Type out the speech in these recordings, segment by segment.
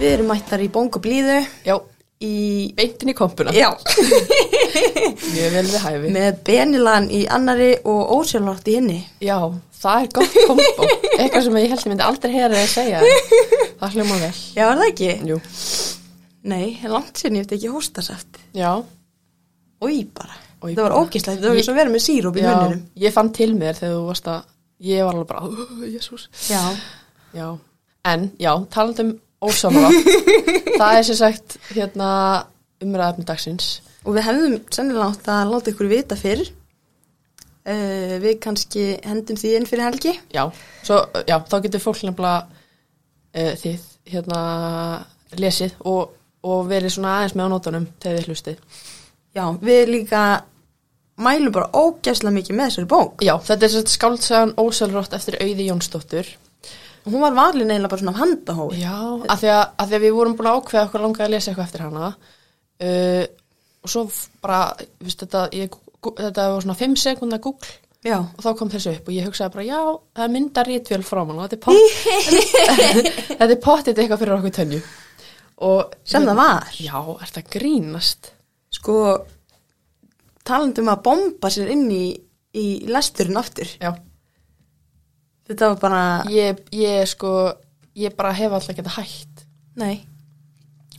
Við erum mættar í bóng og blíðu Já, í... beintin í kompuna. Já, Mjög vel við hæfi. með benilan í annari og ósjálfrátt í hinni. Já, það er gott kombo. Eitthvað sem ég held ég myndi aldrei heyra að segja. Það hljóma vel. Já, er það ekki? Jú. Nei, langt sinni ég eftir ekki hóstasaft. Já. Ói bara. Oj, það var bara. ógislegt, það var eins og verið með síróp í Já, munninum. ég fann til mér þegar þú varst að, ég var alveg bara, jésús. Já. Já, en, já, talandi ósámála. það er sem sagt, hérna, umræðafni dagsins. Og við hefðum sennilega átt að láta ykkur vita fyrr. Uh, við kannski hendum því inn fyrir helgi. Já, svo, já, þá getur fólk nefnilega uh, þið, hérna, lesið og, og verið svona aðeins með á nótunum þegar þið hlustið. Já, við líka mælum bara ógæslega mikið með þessari bók. Já, þetta er svona skáldsagan ósælrótt eftir Auði Jónsdóttur. Hún var valin eiginlega bara svona af handahói. Já, af því því að við vorum búin að ákveða okkur langaði að lesa eitthvað eftir hana uh, og svo bara, viðst, þetta, ég, þetta var svona 5 sekundar Google Já. og þá kom þessu upp og ég hugsaði bara, já, það er mynda rítvél frá mann og þetta er pott, þetta er pottið eitthvað fyrir okkur tönju. Og, Sem það var. Já, er það grínast? Sko, talandi um að bomba sér inn í, í lesturinn aftur. Já, Þetta var bara, ég, ég sko, ég bara hef alltaf getað hætt. Nei,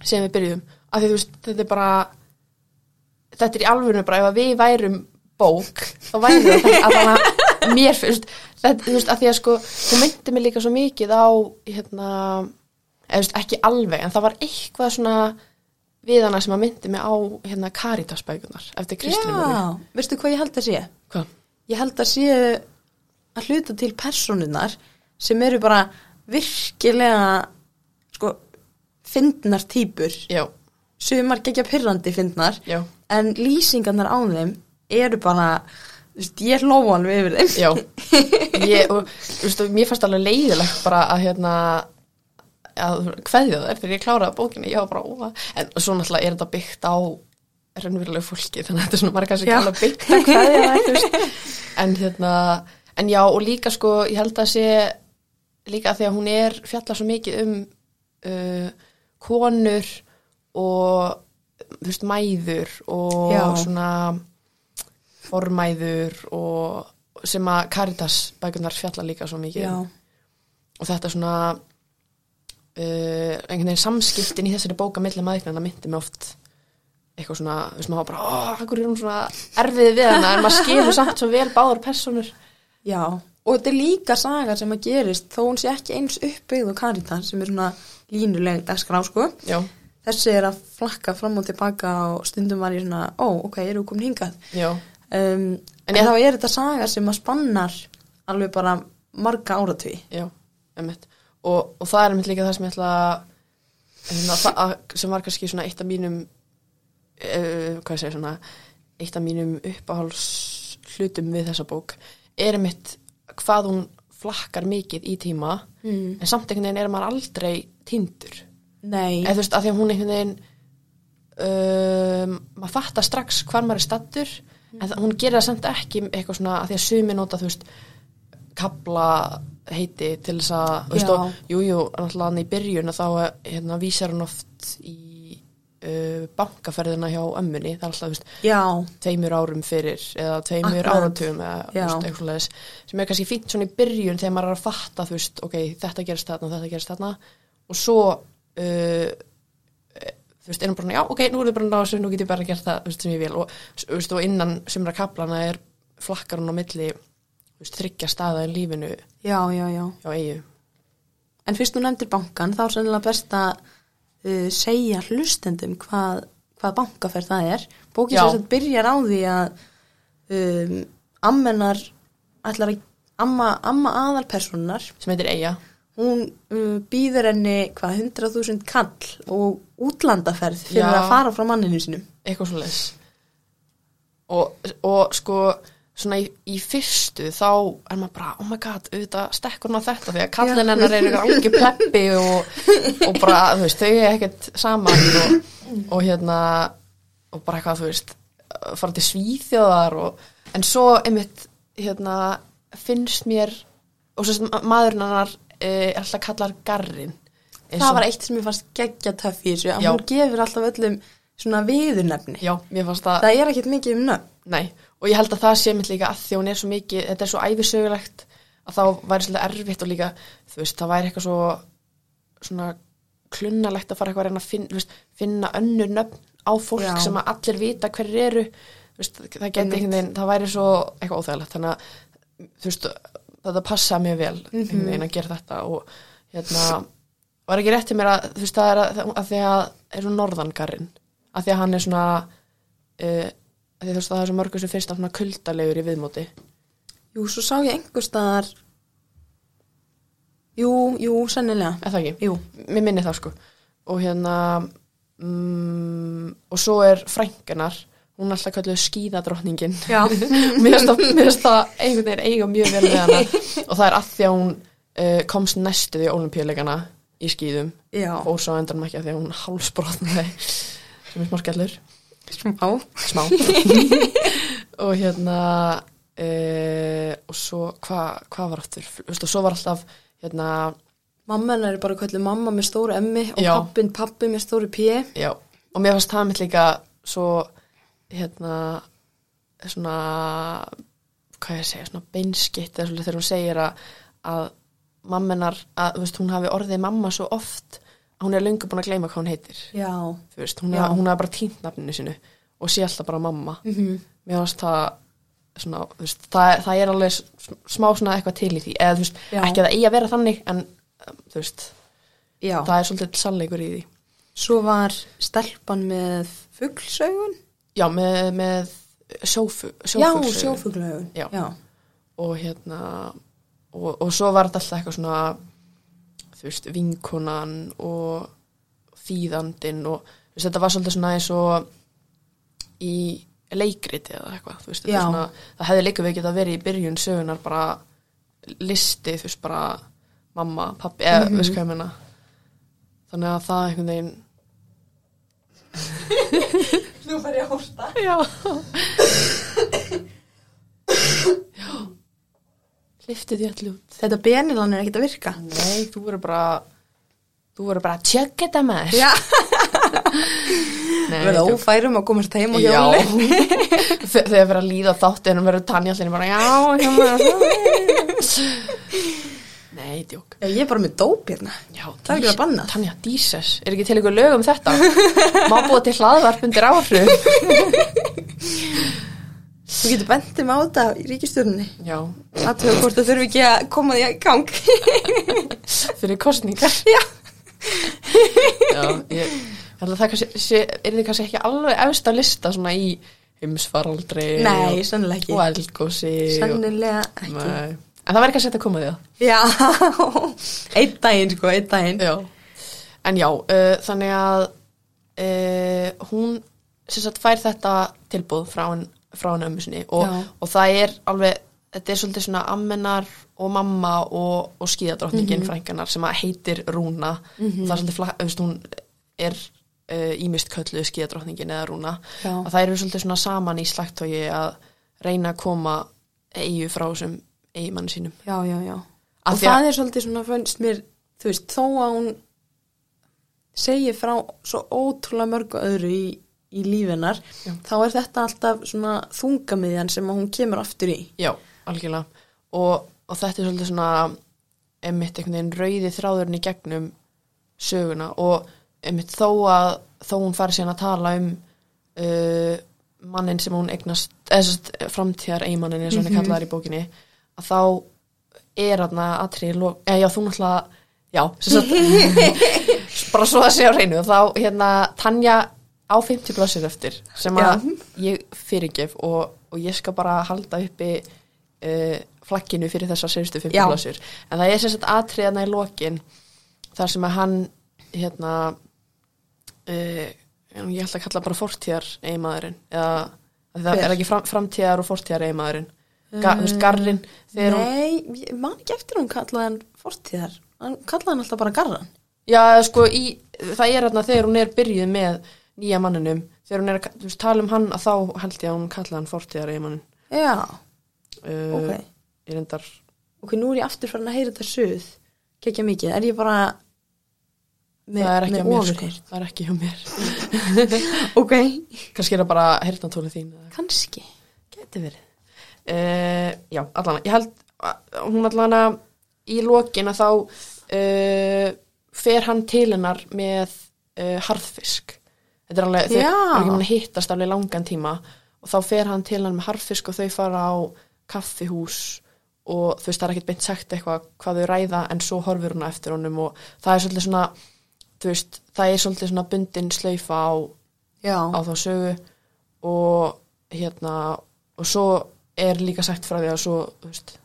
sem við byrjuðum. Af því þú veist, þetta er bara þetta er í alvörinu bara ef við værum bók, þá væri þetta að þannig að mér fyrst þetta, þú veist, að því að sko, þú myndi mig líka svo mikið á, hérna eða þú veist, ekki alveg, en það var eitthvað svona við hana sem að myndi mig á hérna Caritas-bækunar eftir Kristínu já, veistu hvað ég held að sé? Hvað? Ég held að sé að hluta til personunar sem eru bara virkilega, sko, fyndnar týpur. Já, Sumar gegja pyrrandi fyndnar, já, en lýsingarnar á þeim eru bara, þú veist, ég hló alveg yfir þeim. já ég, og, þú veist, mér fannst alveg leiðilegt bara að hérna að kveðja það eftir ég kláraði bókinni, ég var bara óa en svo náttúrulega er þetta byggt á raunverulegu fólki, þannig að þetta er svona margar sem Já. ekki alveg byggt að kveðja það þú veist. en hérna, en já og líka sko, ég held að sé líka því að hún er fjalla svo mikið um uh, konur og þú veist, mæður og Já. svona formæður og sem að Caritas bækunar fjalla líka svo mikið Já, um. og þetta svona uh, einhvern veginn samskiptin í þessari bóka milli maðurinn myndi mig oft eitthvað svona, þú veist maður bara, hvað er hún svona erfið við hana, en maður skilur samt svo vel báður personur já. Og þetta er líka saga sem að gerist þó hún sé ekki eins uppbyggð og Caritas sem er svona línuleg dagskrá, sko. já, Þessi er að flakka fram og tilbaka og stundum var ég svona, ó, ok, eru komin hingað. já, Um, en En þá er þetta saga sem að spannar alveg bara marga áratví. já, emitt og, og það er mitt líka það sem ég ætla að- hérna, að, sem var kannski svona eitt af mínum uh, hvað ég segja svona eitt af mínum uppáháls hlutum við þessa bók er mitt hvað hún flakkar mikið í tíma Mm. en samt einhvern veginn er maður aldrei tindur. Nei, eða þú veist, að því að hún einhvern veginn um, maður fattar strax hvar maður er stattur en það, hún gerir það samt ekki eitthvað svona að því að sumi nota, þú veist kabla heiti til þess að, þú veist, og jú, jú, náttúrulega hann í byrjun og þá hérna, vísar hún oft í uh, bankaferðina hjá ömmunni, það er alltaf, veist, já, tveimur árum fyrir eða tveimur Akkurat. áratugum eða veist, eitthvað svoleiðis, sem er kannski fínt svona í byrjun þegar maður er að fatta þú veist, ok, þetta gerist þarna þetta gerist þarna og svo uh, þú veist, erum bara, já, ok, nú er þið bara náðu nú get ég bara gert það þú veist, sem ég vil og, þú veist, og innan sumra kaplana er flakkar hún á milli þú veist, þryggja staða í lífinu já, já, já. hjá eigu En fyrst þú nefndir bankan, þá er sennilega best að uh, segja hlustendum hvað, hvað bankaferð það er. Bókin Já. sem þetta byrjar á því að um, ammennar ætlar að amma, amma aðalpersonar sem heitir eiga hún uh, býður henni hvað 100.000 kall og útlandaferð fyrir Já. að fara frá manninu sínum eitthvað svo leis og, og sko svona í, í fyrstu þá er maður bara, oh my god, auðvitað stekkur hún á þetta því að kallin hennar er eitthvað algjör pleppi og, og bara, þú veist, þau er ekkert saman og, og hérna og bara eitthvað, þú veist fara til svíþjóðar og, en svo einmitt, hérna finnst mér og svo maðurinn hennar er alltaf kallar garrin það var eitt sem ég fannst geggja töff í þessu að hún gefur alltaf öllum svona viðurnefni. Það er ekkert mikið um nöfn. Nei og ég held að það sé mitt líka að því hún er svo mikið þetta er svo æfisögulegt að þá væri svolítið erfitt og líka, þú veist, það væri eitthvað svo svona klunnalegt að fara eitthvað að reyna að finna, veist, finna önnur nöfn á fólk Já. sem að allir vita hverjir eru. Veist, það geti einhvern veginn, það væri svo eitthvað óþægilegt, þannig að þú veist, þetta passa mjög vel einhvern veginn að gera þetta og hérna, var ekki rétt til mér að þú veist, það er að, að því að er norðangarinn, að því að hann er svona uh, því þú veist, það er svo mörgur sem hann svona kuldalegur í viðmóti. Jú, svo sá ég einhver staðar jú, jú, sennilega. Það ekki? jú, Mér minni það sko. Og hérna mm, og svo er frængunar hún er alltaf kalluð skíðadrottningin. Já. mér finnst það- einhvern veginn eiga mjög vel við hana. Og það er að því að hún uh, komst næstuð í olimpíuleikana í skíðum. Já, fór svo á endanum ekki að því að hún hálsbrotnaði sem er smá skellur smá. Smá. Og hérna uh, og svo hvað hva var aftur? Þú veist, og svo var alltaf hérna mamma hennar er bara kallið mamma með stóru emmi og Já. pappin pappi með stóru pí Já, og mér fannst það mitt líka svo, hérna, svona, hvað ég að segja, svona beinskitt eða svolítið þegar hún segir að, að mammenar, að, þú veist, hún hafi orðið mamma svo oft hún er löngu búin að gleyma hvað hún heitir, veist, hún, hafi bara týnt nafninu sinu og sé alltaf bara mamma. mm Mér fannst það, svona, veist, það, það er alveg smá svona eitthvað til í því, eða veist, ekki að það eigi að vera þannig, en, um, það er svolítið sannleikur í því. svo var stelpan með fugglsaugun Já, með, með sjófu, já, já, og hérna og, og svo var þetta alltaf eitthvað svona þú veist, vinkonan og þýðandinn og þú veist, þetta var svolítið svona eins og í leikriti eða eitthvað, þú veist, er svona það hefði líka við geta verið í byrjun sögunar bara listi, þú veist, bara mamma, pappi, eða, Mhm. veist hvað ég meina? Þannig að það einhvern veginn nú fær ég að hósta Já Já Liftið því allir út þetta benilan er ekkert að virka. Nei, þú verður bara Þú verður bara að tjögga þetta með já, verða djók. ófærum að komast heim og hjóli Þe- Þegar fyrir að líða þáttinum verður Tanja allir bara Já, já Nei, djók. Já, ég er bara með dóp hérna. Já, Það er ekki að banna. Tanja, díses, er ekki til ykkur lög um þetta? Má búa til hlaðvarp undir áhrif þú getur bendið mig á þetta í ríkistjórnni Já, aðtöða hvort það þurfi ekki að koma því að gang. Fyrir kostningar já, Já, ég held að það kannski, sé, er þið kannski ekki alveg efst á lista svona í heimsfaraldri nei, og, sennilega ekki. og eldgósi og, sennilega ekki. Nei. En það væri kannski að koma því það já, einn daginn sko, einn daginn. Já. En já, uh, þannig að uh, hún sem sagt fær þetta tilbúð frá hann frá hann ömmu sinni og, og það er alveg, þetta er svolítið svona ammenar og mamma og, og skíðadrottningin frænganar sem að heitir Rúna. Það er svolítið, fla- þú veist, hún er uh, ímist kölluð skíðadrottningin eða Rúna. Já. og það eru svolítið svona saman í slagtói að reyna að koma eigu frá þessum eigimann sínum. Já, já, já. Af og það er svolítið svona fannst mér, þú veist, þó að hún segir frá svo ótrúlega mörgu öðru í, í lífinar, Já. þá er þetta alltaf svona þungamiðjan sem hún kemur aftur í. Já, algjörlega. Og, og þetta er svolítið svona einmitt einhvern veginn rauði þráðurinn í gegnum söguna. Og einmitt þó að þó hún fari síðan að tala um uh, mannin sem hún eignast eða framtíðar eigimannin eins og hann er kallaðar í bókinni að þá er hann að atrið eða já þú náttúrulega já, sem sagt bara svo að segja á hreinu. Þá hérna Tanja á 50 blassir eftir sem að ég fyrirgef og, og ég skal bara halda uppi uh, flagginu fyrir þessar sérstu 50 Já. blassir en það er sem sagt atriðana í lokin þar sem að hann hérna uh, ég ætla að kalla bara fortíðar eiginmaðurinn eða það er ekki fram, framtíðar og fortíðar eiginmaðurinn. Ga, þú veist, garrin Nei, ég man ekki eftir hún kallaði hann fortíðar, hann kallaði hann alltaf bara garran. Já, sko, í, það er hérna þegar hún er byrjuð með nýja manninum, þegar hún er að veist, tala um hann að þá held ég að hún kallaði hann fortíðar eiginmannin. Já, Uh, ok Ég reyndar, Ok, nú er ég aftur farin að heyra þetta suð Kekja mikið, er ég bara með, það er ekki með mér sko. það er ekki á mér Ok, kannski er það bara heyrnatóli þín kannski. Gæti verið. Uh, já, allan, ég held að hún allan að í lokin að þá uh, fer hann til hennar með harðfisk. Þetta er alveg, þau er ekki mann hittast alveg langan tíma og þá fer hann til hennar með harðfisk og þau fara á kaffihús og þú veist, það er ekkert beint sagt eitthvað hvað þau ræða en svo horfir hún á eftir honum og það er svolítið svona, veist, það er svolítið svona bundin slaufa á á þá sögu og hérna og svo er líka sagt frá því að svo veist,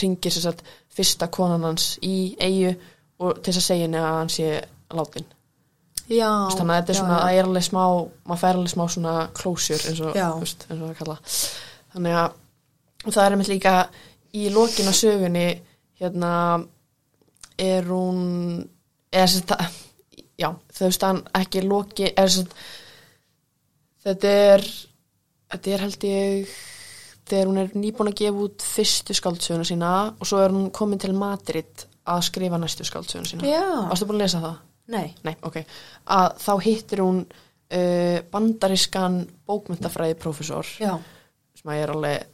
ringir sér satt fyrsta konan hans í eigu og til þess að segja henni að hann sé látin þannig að þetta er svona, það er alveg smá maður fær alveg smá svona closure eins og, veist, eins og það kalla þannig að það er einmitt líka í lokin á sögunni hérna er hún eða sem þetta já, þau veist hann ekki loki eða sem þetta er þetta er held ég þegar hún er nýbúin að gefa út fyrstu skáldsöguna sína og svo er hún komin til Madrid að skrifa næstu skáldsöguna sína Já. Varstu búin að lesa það? Nei. Nei, ok. Að þá hittir hún uh, bandarískan bókmyndafræði prófessor Já. sem að ég er alveg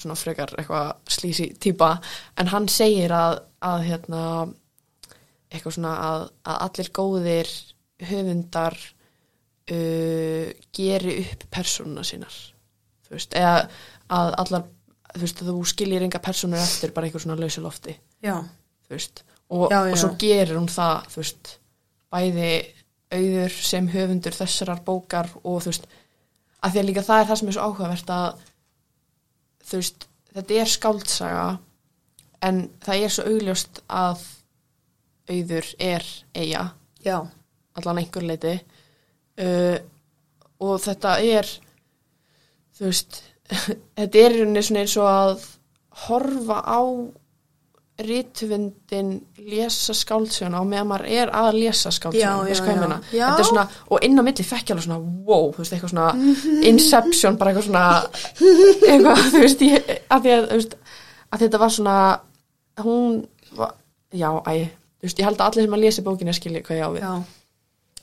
svona frekar eitthvað slísi típa en hann segir að, að hérna eitthvað svona að, að allir góðir höfundar uh, geri upp persónuna sínar þú veist, eða að allar þú veist, þú skiljir enga persónur eftir bara eitthvað svona lausu lofti Já. þú veist, og, Já, já. og svo gerir hún það, þú veist, bæði auður sem höfundur þessarar bókar og þú veist, að því að líka það er það sem er svo áhugavert að þú veist, þetta er skáldsaga en það er svo augljóst að auður er eiga, Já. allan einhver leiti uh, og þetta er þú veist þetta er eins og að horfa á rítvindin lesa skáldsöguna og meðan maður er að lesa er svona, og inn á milli fekk ég alveg svona wow, þú veist, eitthvað svona inception, bara eitthvað svona eitthvað, þú veist, ég, að því að, veist, að þetta var svona hún, var, já, æ þú veist, ég held að allir sem að lesi bókina skilji hvað ég á við. Já.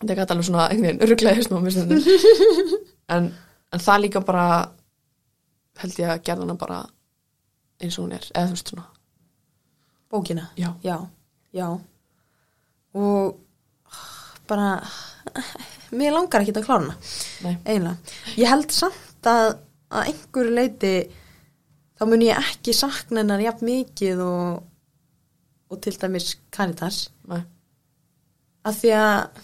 þetta gæti alveg svona einhvern veginn rugglaði smá mér stundum. En, en það líka bara held ég að gerða hana bara eins og hún er, eða þú veist svona Bókina. já, Já. Já. Og bara, mér langar ekki að klára hana. nei, eiginlega. Ég held samt að að einhverju leiti þá mun ég ekki sakna hennar jafn mikið og, og til dæmis Caritas nei af því að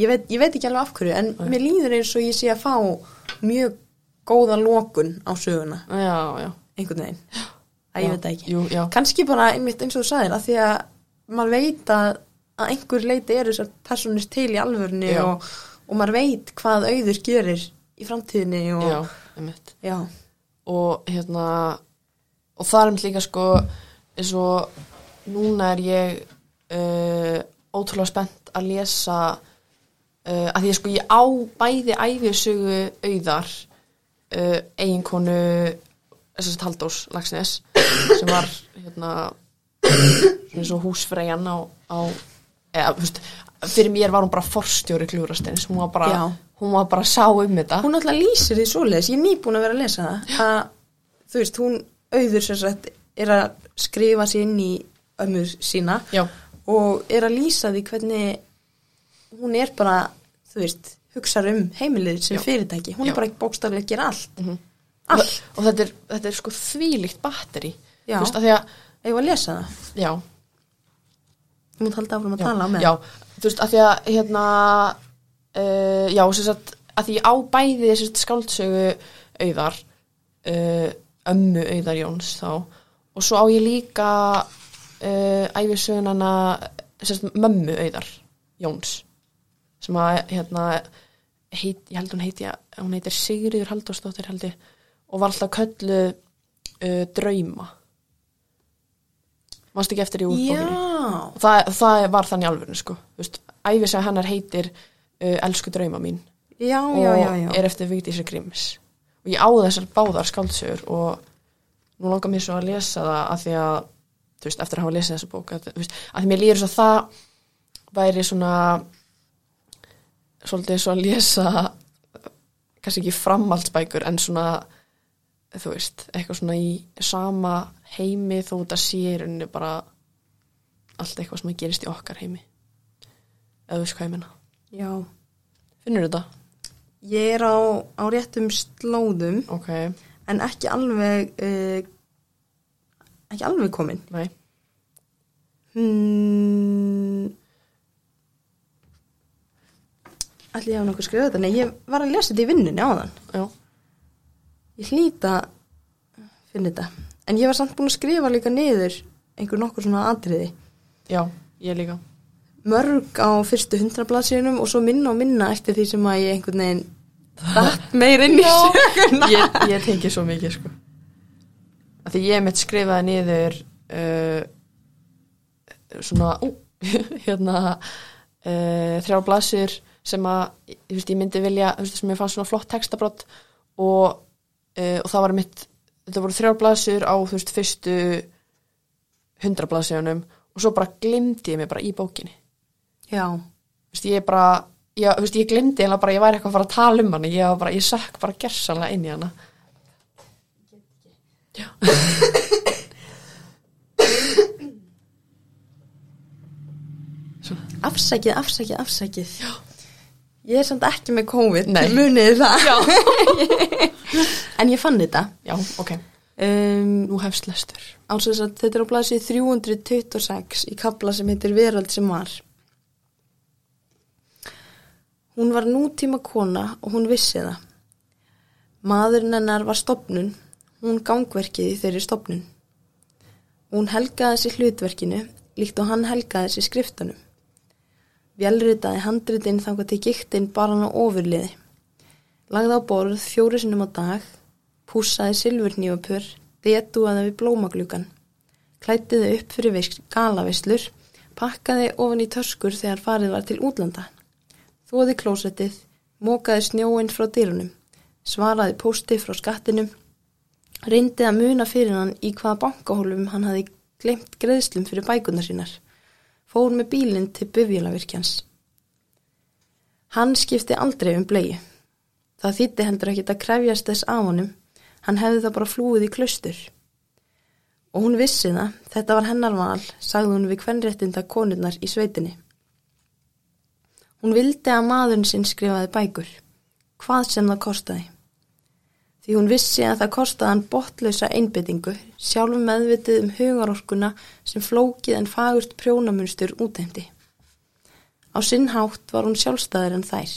ég veit, ég veit ekki alveg af hverju en Nei. mér líður eins og ég sé að fá mjög góða lokun á söguna já, já, einhvern veginn að ég Já, veit það ekki. Jú, kannski bara einmitt eins og þú sagðir af því að maður veit að að einhver leiti eru þessar personir til í alvörni og, og maður veit hvað auður gerir í framtíðinni og já, einmitt. Já, og hérna og það er einmitt líka sko eins og núna er ég uh, ótrúlega spennt að lesa uh, að því að sko ég á bæði æfisögu auðar uh, eiginkonu þess að Halldórs Lagsnes sem var hérna eins og húsfreyjan á, á eða, veist, fyrir mér var hún bara forstjóri klúrasteins, hún var bara Já. hún var bara sá um þetta. Hún alltaf lýsir því svoleiðis. Ég er nýbúin að vera að lesa það að þú veist, hún auður sem sagt er að skrifa sér inn í ömmur sína Já, og er að lýsa því hvernig hún er bara, þú veist hugsar um heimilið sem Já. fyrirtæki. Hún er bara bókstaflega að gera allt. Mhm. Allt, og þetta er, þetta er sko þvílíkt batteri. Þú veist að því að ég var að lesa það? Já, þú mútt halda áfram að já, tala með já, þú veist að því að hérna uh, já, sem sagt að því á bæði þessi skáldsögu auðar uh, ömmu auðar Jóns þá og svo á ég líka uh, æfisögunana sem sagt mömmu auðar Jóns sem að hérna heit, ég held hún heiti hún heitir Sigriður Halldórsdóttir held ég og var alltaf köllu uh, drauma. Manstu ekki eftir í útbókinni? það, það var þannig alveg sko. Veist, Æfisega hennar heitir uh, Elsku drauma mín. Já, og já, já, er eftir Vigdísi Grimms og ég á þessar báðar skáldsögur og nú langar mér svo að lesa það að því að þú veist, eftir að hafa lesið þessa bók að, veist, að því mér líður svo það væri svona svolítið svo að lesa kannski ekki framhaldsbækur en svona þú veist, eitthvað svona í sama heimi þó þetta sé rauninni bara allt eitthvað sem gerist í okkar heimi eða þú veist hvað ég menna Já. finnur þetta? Ég er á, á réttum slóðum ok, en ekki alveg uh, ekki alveg komin. nei, Hmm. Ætli ég hafa nokkuð skrifað þetta? Nei, ég var að lesa þetta í vinnunni áðan. já, Ég hlýta finna þetta. En ég var samt búin að skrifa líka niður einhver nokkur svona atriði. já, ég líka Mörg á fyrstu hundra blaðsíðunum og svo minna og minna eftir því sem að ég einhvern veginn datt meir inn í söguna. ég, ég tengi svo mikið sko að því ég mitt skrifaði niður uh, svona ú, hérna uh, þrjár blaðsir sem að ég, veist, ég myndi vilja, þú veist, sem ég fann svona flott textabrott og, uh, og það var mitt, þetta voru þrjár blaðsir á þú veist fyrstu hundra blaðsíðunum og svo bara glimti ég mig bara í bókinni Já, þú veist, ég bara ég, þú veist, ég glimti eða bara ég væri eitthvað að fara að tala um hana ég, var bara, ég sökk bara gersanlega inn í hana Já. afsækið, afsækið, afsækið. Já. Ég er samt ekki með COVID, Nei. munið það. En ég fann þetta. Já, ok, Um, nú hefst lestur þetta er á blasið 326 í kapla sem heitir Verald sem var. Hún var nútíma kona og hún vissi það. Maðurinn hennar var stopnun, hún gangverkið í þeirri stopnun. Hún helgaði sér hlutverkinu líkt og hann helgaði sér skriftanum. Vélritaði handritinn þangað til giktinn bara hann á ofurliði. Lagði á borð fjóru sinnum á dag, púsaði silfurnýjupur, detúaði við blómaglugan, klættiði upp fyrir galavislur, pakkaði ofan í töskur þegar farið var til útlanda, þóði klósettið, mókaði snjóinn frá dyrunum, svaraði pósti frá skattinum, reyndi að muna fyrir hann í hvaða bankahólum hann hafi glemt greiðslum fyrir bækunar sínar, fór með bílinn til bufjalavirkjans. Hann skipti aldrei um bleiu. Það þýtti heldur ekki að krefjast þess af honum, hann hefði það bara flúið í klaustur. Og hún vissi það, þetta var hennar val, sagði hún við kvenréttinda konurnar í sveitinni. Hún vildi að maðurinn sinn skrifaði bækur, hvað sem það kostaði. Því hún vissi að það kostaði hann botlausa einbyttingu, sjálf meðvitið um hugarorkuna sem flókið en fagurt prjónamunstur útendi. Á sinn hátt var hún sjálfstæðir en þær.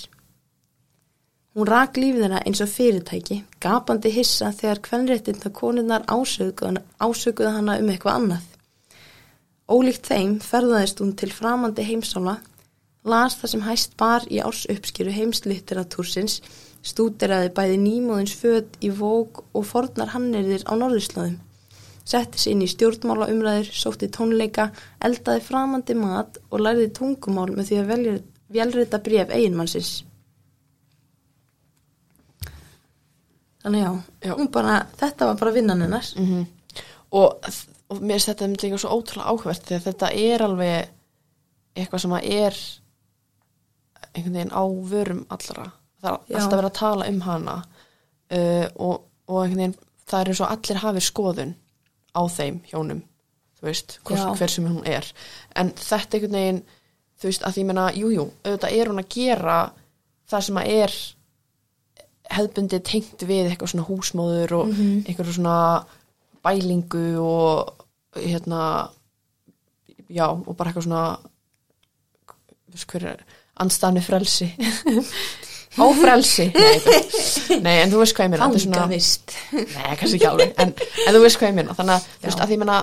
Hún rak lífið þeirra eins og fyrirtæki, gapandi hissa þegar kvenréttinda konurnar ásökuðu, ásökuðu hana um eitthvað annað. Ólíkt þeim ferðaðist hún til framandi heimsála, las það sem hæst bar í ársuppskýru heimslitteratúrsins, stúderaði bæði nýmóðins född í vók og fornar hannirðir á norðurslöðum. Setti sig inn í stjórnmála umræður, sótti tónleika, eldaði framandi mat og lærði tungumál með því að velrita bref eiginmannsins. Þannig já, Já. Bara, þetta var bara vinnan hennar. mm og, og mér finnst þetta líka svo ótrúlega áhvert því að þetta er alveg eitthvað sem að er einhvern veginn á vörum allra það er alltaf verið að tala um hana uh, og, og það er eins og allir hafi skoðun á þeim hjónum þú veist, hvers, hver sem hún er. En þetta einhvern veginn þú veist, að því menna, jújú, auðvitað er hún að gera það sem að er hefðbundi tengt við eitthvað svona húsmóður og mm Mhm. eitthvað svona bælingu og hérna já, og bara eitthvað svona þú veist hver er andstæðan við frelsi á frelsi. Nei, nei, en þú veist hvað ég minna Fangavist. Nei, kannski ekki alveg, en, en þú veist hvað ég minna þannig að, þú veist, að því minna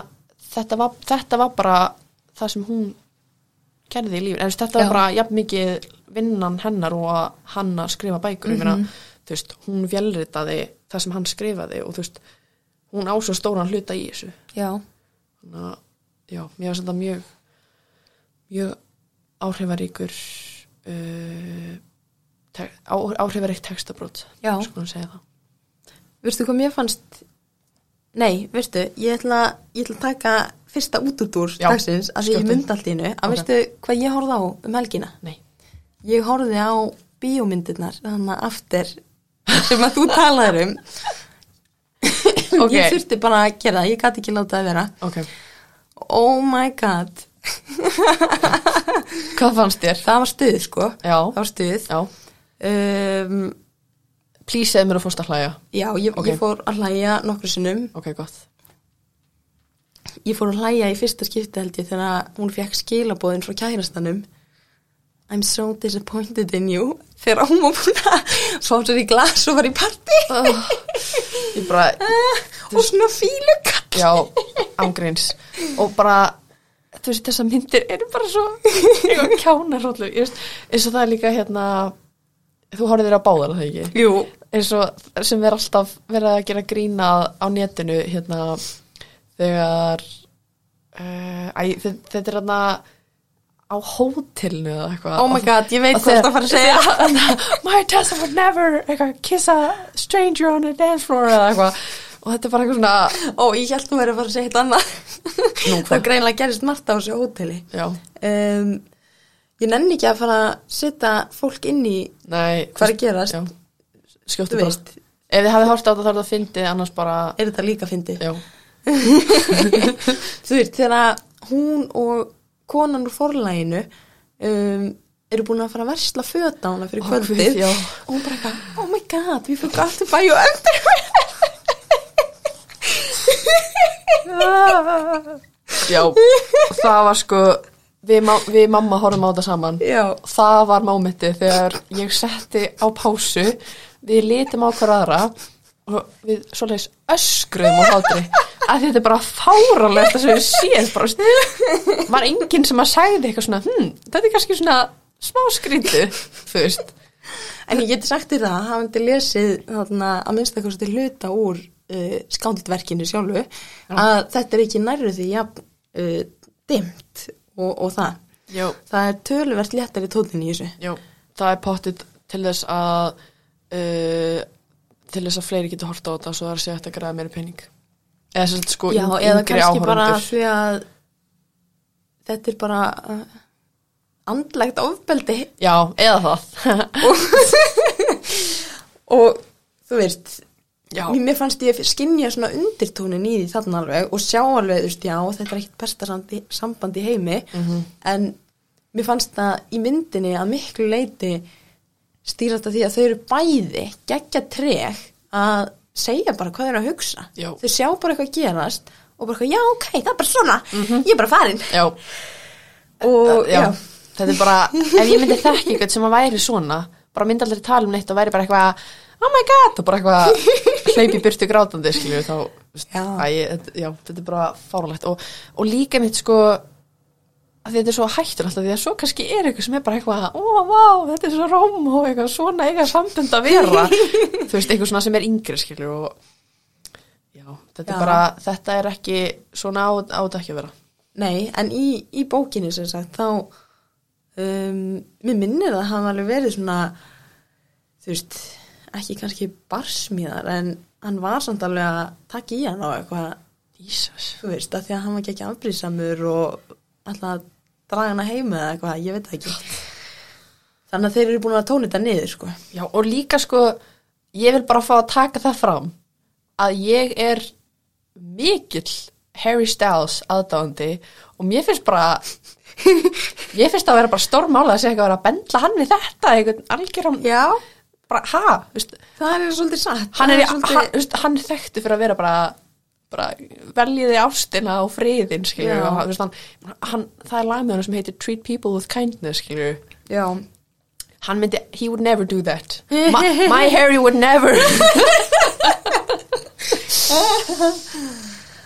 þetta var, þetta var bara það sem hún gerði í lífin, en þetta Já. var bara jafn mikið vinnan hennar og að hann að skrifa bækur, ég minna Mhm. þú veist, hún vélritaði það sem hann skrifaði og þú veist, hún á svo stóran hluta í þessu. Já, þannig að, já, mér var þetta mjög mjög áhrifaríkur uh, te á, áhrifarík textabrót sko að segja það Veistu hvað mér fannst Nei, veistu, ég ætla, ég ætla að taka fyrsta útúrdúr dagsins að því ég myndi allt í innu að Ok. veistu hvað ég horfði á um helgina Nei. ég horfði á bíómyndirnar þannig að aftur sem að þú talaður um Ok. ég þurfti bara að gera það, ég gæti ekki láta það vera Ok. oh my god Hvað fannst þér? það var stuð sko Já. það var stuð Já. Um, Please segð mér að fórst að hlæja. já, ég, Ok. ég fór að hlæja nokkru sinnum Ok, gott. ég fór að hlæja í fyrsta skipti held ég þegar hún fekk skilabóðin frá kærastanum I'm so disappointed in you þegar hún var búin að sér í glas og var í party Oh, ég bara, og svona fílukall já, ángreins. Og bara, þú veist, þessar myndir eru bara svo. Ég veist, eins og það er líka hérna, þú horfið þér á báðar, það ekki? Jú, eins og sem er alltaf verið að gera grína á netinu hérna þegar uh, æ, þe- þetta er hérna á hótelinu eða eitthvað. Oh my god, ég veit hvað það fara að segja. segja My Tessa would never eitthvað, kiss a stranger on a dance floor eða eitthvað. Og þetta er bara eitthvað svona Ó, ég held þú verið að fara að segja eitthvað annað? Það greinlega gerist margt á þessu hóteli. Já, um, Ég nenni ekki að fara að setja fólk inn í nei hvað er að gerast. já, skjóttu bara. veist, ef þið hafið hort á þetta þá er það fyndið annars bara, er þetta líka fyndi já, Þú veist, þegar hún og konan úr forlæginu um, eru búin að fara að versla föt á hana fyrir kvöldið. Já. og hún bara eitthvað, oh my god, we forgot to buy you underwear. Já það var sko við, við mamma horfum á þetta saman. Já, það var mómentið þegar ég setti á pásu við litum á hver aðra og við svoleiðis öskruðum á hlátri. Að þetta er bara fáralegt að við veist, var enginn sem að sagði eitthvað svona hm, þetta er kannski svona smá skrítið þú veist. En ég geti sagt þér það, hafandi lesið þarna, að minnst eitthvað til hluta úr uh, skáldverkinu sjálfu að þetta er ekki nærðu því jafn uh, dimt og, og það. Já, það er töluvert léttari tóðin í þessu. Já, það er pottið til þess að uh, til þess að fleiri getur horta á þetta svo það er að segja að þetta græða meira pening. Eða sem sagt sko Já, eða kannski bara áhorfendur. því að þetta er bara uh, andlegt ofbeldi. Já, eða það. Og þú veist já, mér fannst ég skinja svona undirtónin í því þarna alveg og sjá alveg, þú veist, já, þetta er ekkit besta samband í heimi. Mhm. en mér fannst það í myndinni að miklu leiti stýrast að því að þau eru bæði geggja treg að segja bara hvað þau eru að hugsa. Já. þau sjá bara eitthvað gerast og bara eitthvað, já, ok, það er bara svona. Ég er bara farin. Já. Og já, já, þetta er bara, ef ég myndi þekki eitthvað sem að væri svona, bara myndi aldrei tala um neitt og væri bara eitthvað, oh my god og bara eitthvað hlaupi burtu grátandi skilju, þá, Já. Æ, þetta- já, þetta er bara fáralegt og, og líka mitt sko að þetta er svo hættur alltaf því að svo kannski er eitthvað sem er bara eitthvað, ó, vá, þetta er svo róm og eitthvað svona eiga sambund að vera þú veist, eitthvað svona sem er yngri skilju og já, þetta Já. er bara, þetta er ekki svona á, á þetta ekki að vera nei, en í, í bókinni sem sagt, þá um, mér minnir að hann alveg verið svona þú veist, ekki kannski barsmíðar, en hann var samt alveg að taka í hann á eitthvað Jesus. þú veist, að því að hann var ekki afbrýðsamur og alltaf að draga hana heim eða eitthvað, ég veit ekki þannig að þeir eru búin að tóna þetta niður sko. Já, og líka sko, ég vil bara fá að taka það fram að ég er mikill Harry Styles aðdáðandi og mér finnst bara mér finnst að vera bara stórmála að segja eitthvað að vera að bendla hann við þetta einhvern algjörum, já, bara, ha, veist, það er svolítið satt. hann er, svolítið... hann, hann þekktu fyrir að vera bara bara veljiði ástina og friðin og veist, hann, það er lag með hann sem heitir Treat People with Kindness hann myndi, he would never do that. My, my Harry would never.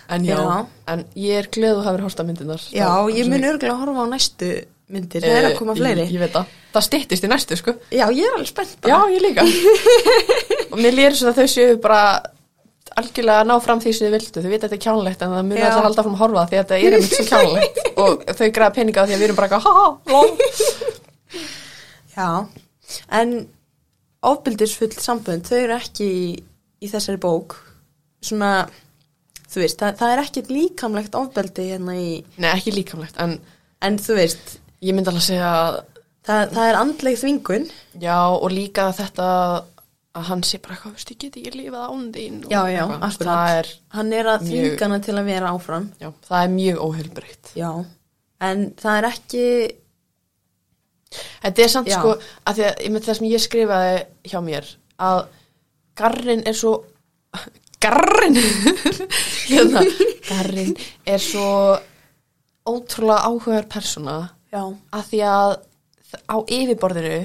En já, Já. en ég er glöð að hafa hort að myndinar já, ég mun örgulega að horfa á næstu myndir, það er að koma fleiri? Eh, ég, ég veit það, það styttist í næstu sko. Já, ég er alveg spennt já, ég líka. Og mér lýri svo að þau séu bara algjörlega að ná fram því sem þið vildu. Þau veit að þetta er kjánlegt en það muni Já. alltaf halda að horfa því að þetta er einmitt svo kjánlegt. Og þau græða peninga því að við erum bara já, en ofbildisfull sambönd, þau eru ekki í, í þessari bók. Svona þú veist, það, það er ekkert líkamlegt ofbeldi hérna í, Nei, ekki líkamlegt, en en þú veist, ég myndi alveg að segja að það, það er andleg þvingun. Já, og líka þetta að hann sé bara eitthvað, veist, ég get ekki lifað án þín Já, já, er, Hann er að Mjög- þvinga hana til að vera áfram. já, það er mjög óheilbreytt. Já, en það er ekki, Þetta er samt Já. sko, að því að það sem ég skrifaði hjá mér, að garrin er svo, garrin, hérna, garrin er svo ótrúlega áhugaður persóna já, að því að á yfirborðinu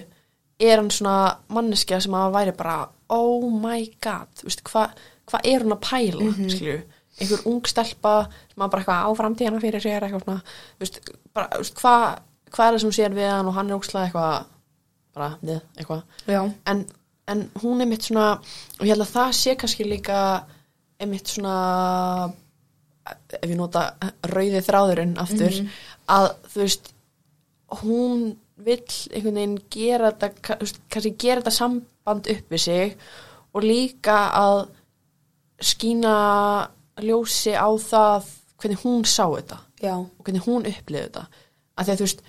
er hann svona manneskja sem að væri bara oh my god, þú veist, hvað hva er hún að pæla, mm skilju einhver ung stelpa sem að bara eitthvað á framtíðana fyrir sér eitthvað svona, þú veist, bara, þú veist, hvað hva er það sem sér við hann og hann er ókslega eitthvað bara, við, eitthvað. En, en hún er mitt svona og ég held að það sé kannski líka einmitt svona ef ég nota rauði þráðurinn aftur að þú veist hún vill einhvern veginn gera þetta kannski gera þetta samband upp við sig og líka að skína ljósi á það hvernig hún sá þetta já, og hvernig hún upplifði þetta. Að því að þú veist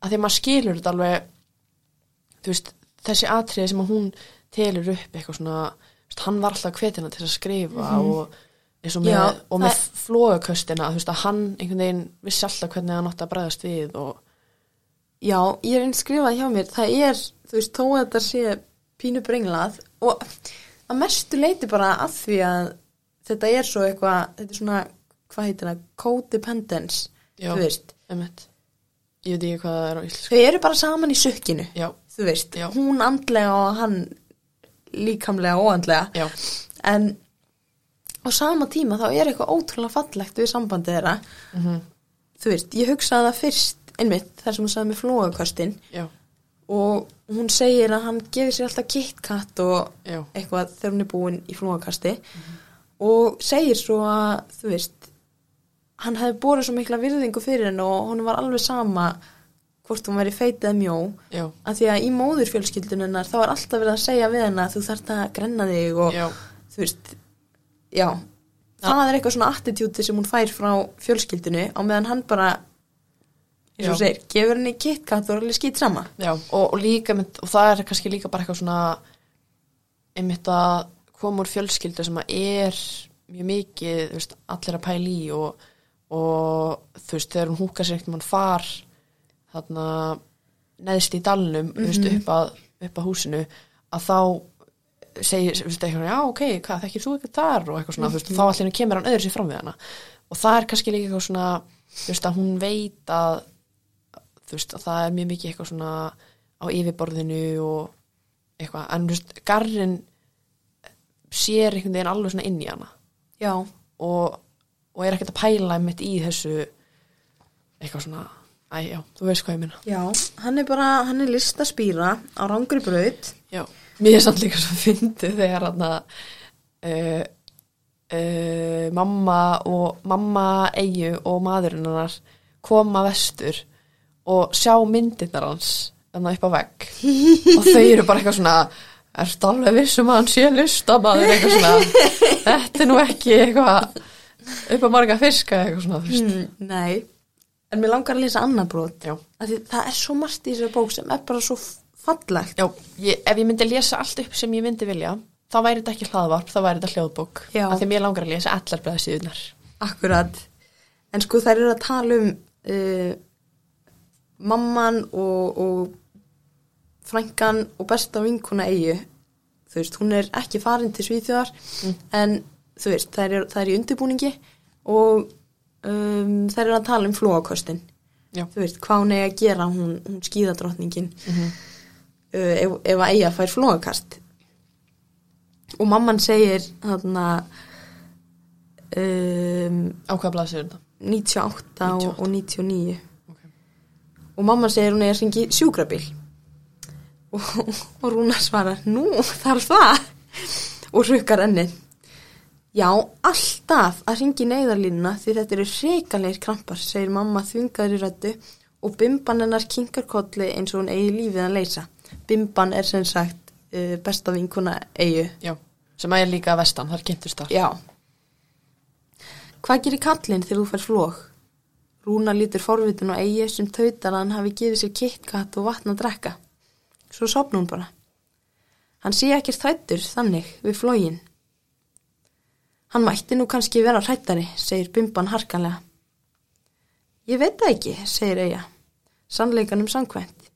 að því að maður skilur þetta alveg veist, þessi atriði sem að hún telur upp eitthvað svona veist, hann var alltaf hvetina til að skrifa og eins og með, og með það- flóðaköstina veist að hann einhvern veginn vissi alltaf hvernig hann átti að bregðast við og já, ég er einn skrifað hjá mér, það er, þú veist, þó að þetta sé pínu brenglað og að mestu leiti bara að því að þetta er svo eitthvað, þetta er svona, hvað heitir það, codependence, Já. þú veist, einmitt, ég veit ekki hvað það er á íslensku. Þau eru bara saman í sökkinu, já, þú veist, Já. hún andlega og hann líkamlega og andlega, já, en á sama tíma þá er eitthvað ótrúlega fallegt við sambandið þeirra, mm þú veist, ég hugsaði það fyrst, einmitt, þar sem hún sagði með flóðakostin, já, og hún segir að hann gefur sér alltaf KitKat og já, eitthvað þegar hún er búin í flóakasti og segir svo að þú veist hann hefði borið svo mikla virðingu fyrir henn og hún var alveg sama hvort hún veri feit eða mjó. Já, að því að í móðurfjölskyldunennar þá er alltaf verið að segja við henn að þú þarft að grenna þig og já, þú veist já, það er eitthvað svona attitúti sem hún fær frá fjölskyldinu á meðan hann bara eins og segir, gefur henni KitKat og alveg skýt sama. Já. Og, og líka mynd, og það er kannski líka bara eitthvað svona einmitt að koma úr fjölskyldu sem að er mjög mikið, þú veist, allir að pæla í og, og þú veist, þegar hún húkar sér ekkert mann far þarna neðst í dalnum, þú veist, upp að, upp að húsinu, að þá segir, þú veist, eitthvað, já, ok, hvað, þekkir þú eitthvað þar? Og eitthvað svona, þú veist, þá allir kemur hann öðru sér fram við hana. Og það er kannski líka eitthvað svona, þú veist, að hún veit að þú veist, að það er mjög mikið eitthvað svona á yfirborðinu og eitthvað, en þú veist, garrin sér einhvern veginn alveg svona inn í hana. Já, og, og er ekkert að pæla mitt í þessu eitthvað svona, æ, já, þú veist hvað ég minna já hann er bara, hann er listaspýra á rangri braut. Já, mér er samt líka svo fyndið þegar hann að uh, uh, mamma og mamma Eyju og maðurinn hennar koma vestur og sjá myndirnar hans þannig upp á vegg. Og þau eru bara eitthvað svona ertu alveg vissum að hann sé listamaður? Eitthvað svona þetta er nú ekki eitthvað upp á marga fiska eitthvað svona mm, nei. En mér langar að lesa annað brot. Það er svo margt í þessari bók sem er bara svo fallegt. Já ég, ef ég myndi lesa allt upp sem ég myndi vilja þá væri þetta ekki hlaðvarp, þá væri þetta hljóðbók. Já. af því mér langar að lesa allar blæðsíðunar akkurat. En sko þær eru að tala um uh, mamman og, og frænkan og besta vinkuna eigu þú veist, hún er ekki farin til Svíþjóðar en þú veist, það er, það er í undirbúningi og um, þær eru að tala um flóakostin þú veist, hvað hún er að gera hún, hún skíðadrottningin uh, ef, ef að eiga fær flóakast og mamman segir þarna um, Á hvaða blæðsíður þetta? 98, og, 98. og 99 Ok. Og mamma segir hún er að ringi sjúkrabíl. Og, og Rúna svarar nú þarf það? Og rukkar enni já, alltaf að ringi neyðarlínuna því þetta eru reikalegir krampar segir mamma þvingaður í röddu og bimban hennar kinkar kolli eins og hún eigi lífið að leysa. Bimban er sem sagt uh, besta vinkuna eigu Já, sem að er líka vestan, það er kynntust þar. Já. Hvað gerir kallinn þegar þú fær flók? Rúna lítur forvitin og eigi sem tautar að hann hafi gefið sér kitkatt og vatn að drekka. Svo sopna hún bara. Hann sé ekkert þrættur þannig við flógin. Hann mætti nú kannski vera hrættari, segir Bimban harkanlega. Ég veit það ekki, segir Eija. Sannleikanum samkvæmt.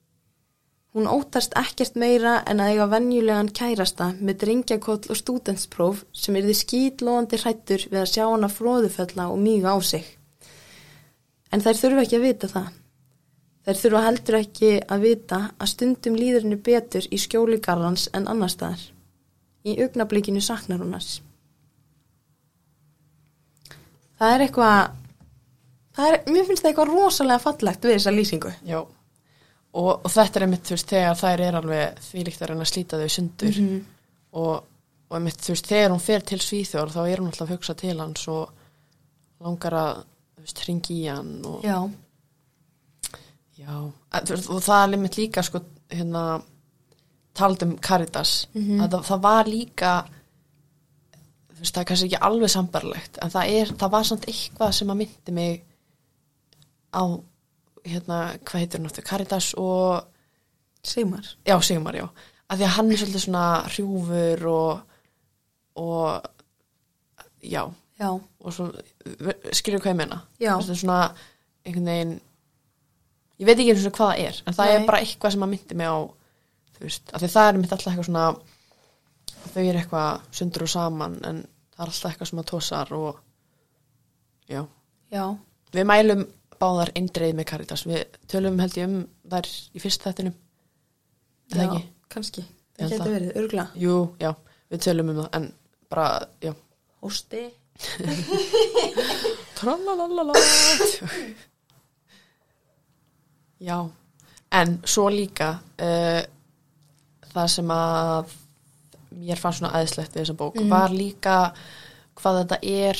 Hún óttast ekkert meira en að eiga venjulegan kærasta með drengjakoll og stúdentspróf sem er því skýtlóðandi hrættur við að sjá hana fróðufölla og mýga á sig. En þær þurfa ekki að vita það. Þær þurfa heldur ekki að vita að stundum líður henni betur í skjóli garðans en annar staðar. Í augnablikinu saknar hún hans. Það er eitthvað, það er, mér finnst það eitthvað rosalega fallegt við þessa lýsingu. Já, og, og þetta er einmitt, þú veist, þegar þær er alveg þvílíkt að reyna að slíta þau sundur Mhm. og, og einmitt, þú veist, þegar hún fer til Svíþjór þá er hún alltaf að hugsa til hans og langar að, veist, hringi í hann og, Já, já, og það er einmitt líka, sko, hérna, taldum Caritas, Mhm. að það, það var líka, veist, það er kannski ekki alveg sambarlegt, en það er, það var samt eitthvað sem að myndi mig á, hérna, hvað heitir hún aftur, Caritas og Sigmar. Já, Sigmar, já. Af því að hann er svolítið svona hrjúfur og, og já, Já, og svo, skilur hvað ég? Já. Þetta er svona einhvern veginn, ég veit ekki eins og hvað það er, en það Nei. er bara eitthvað sem að myndi mig á, þú veist, af því það er mitt alltaf eitthvað svona, þau eru eitthvað sundur og saman, en það er alltaf eitthvað sem að tósar og, já. já, Við mælum báðar eindreið með Caritas, við tölum held ég um þær í fyrst þettinum, er það já, ekki? kannski. Það það. verið, örgla. Jú, já, við tölum um það, en bara, já. Hósti. Tralalala. já, en svo líka uh, það sem að mér fannst svona aðeinslegt við þessa bók Mhm. var líka hvað þetta er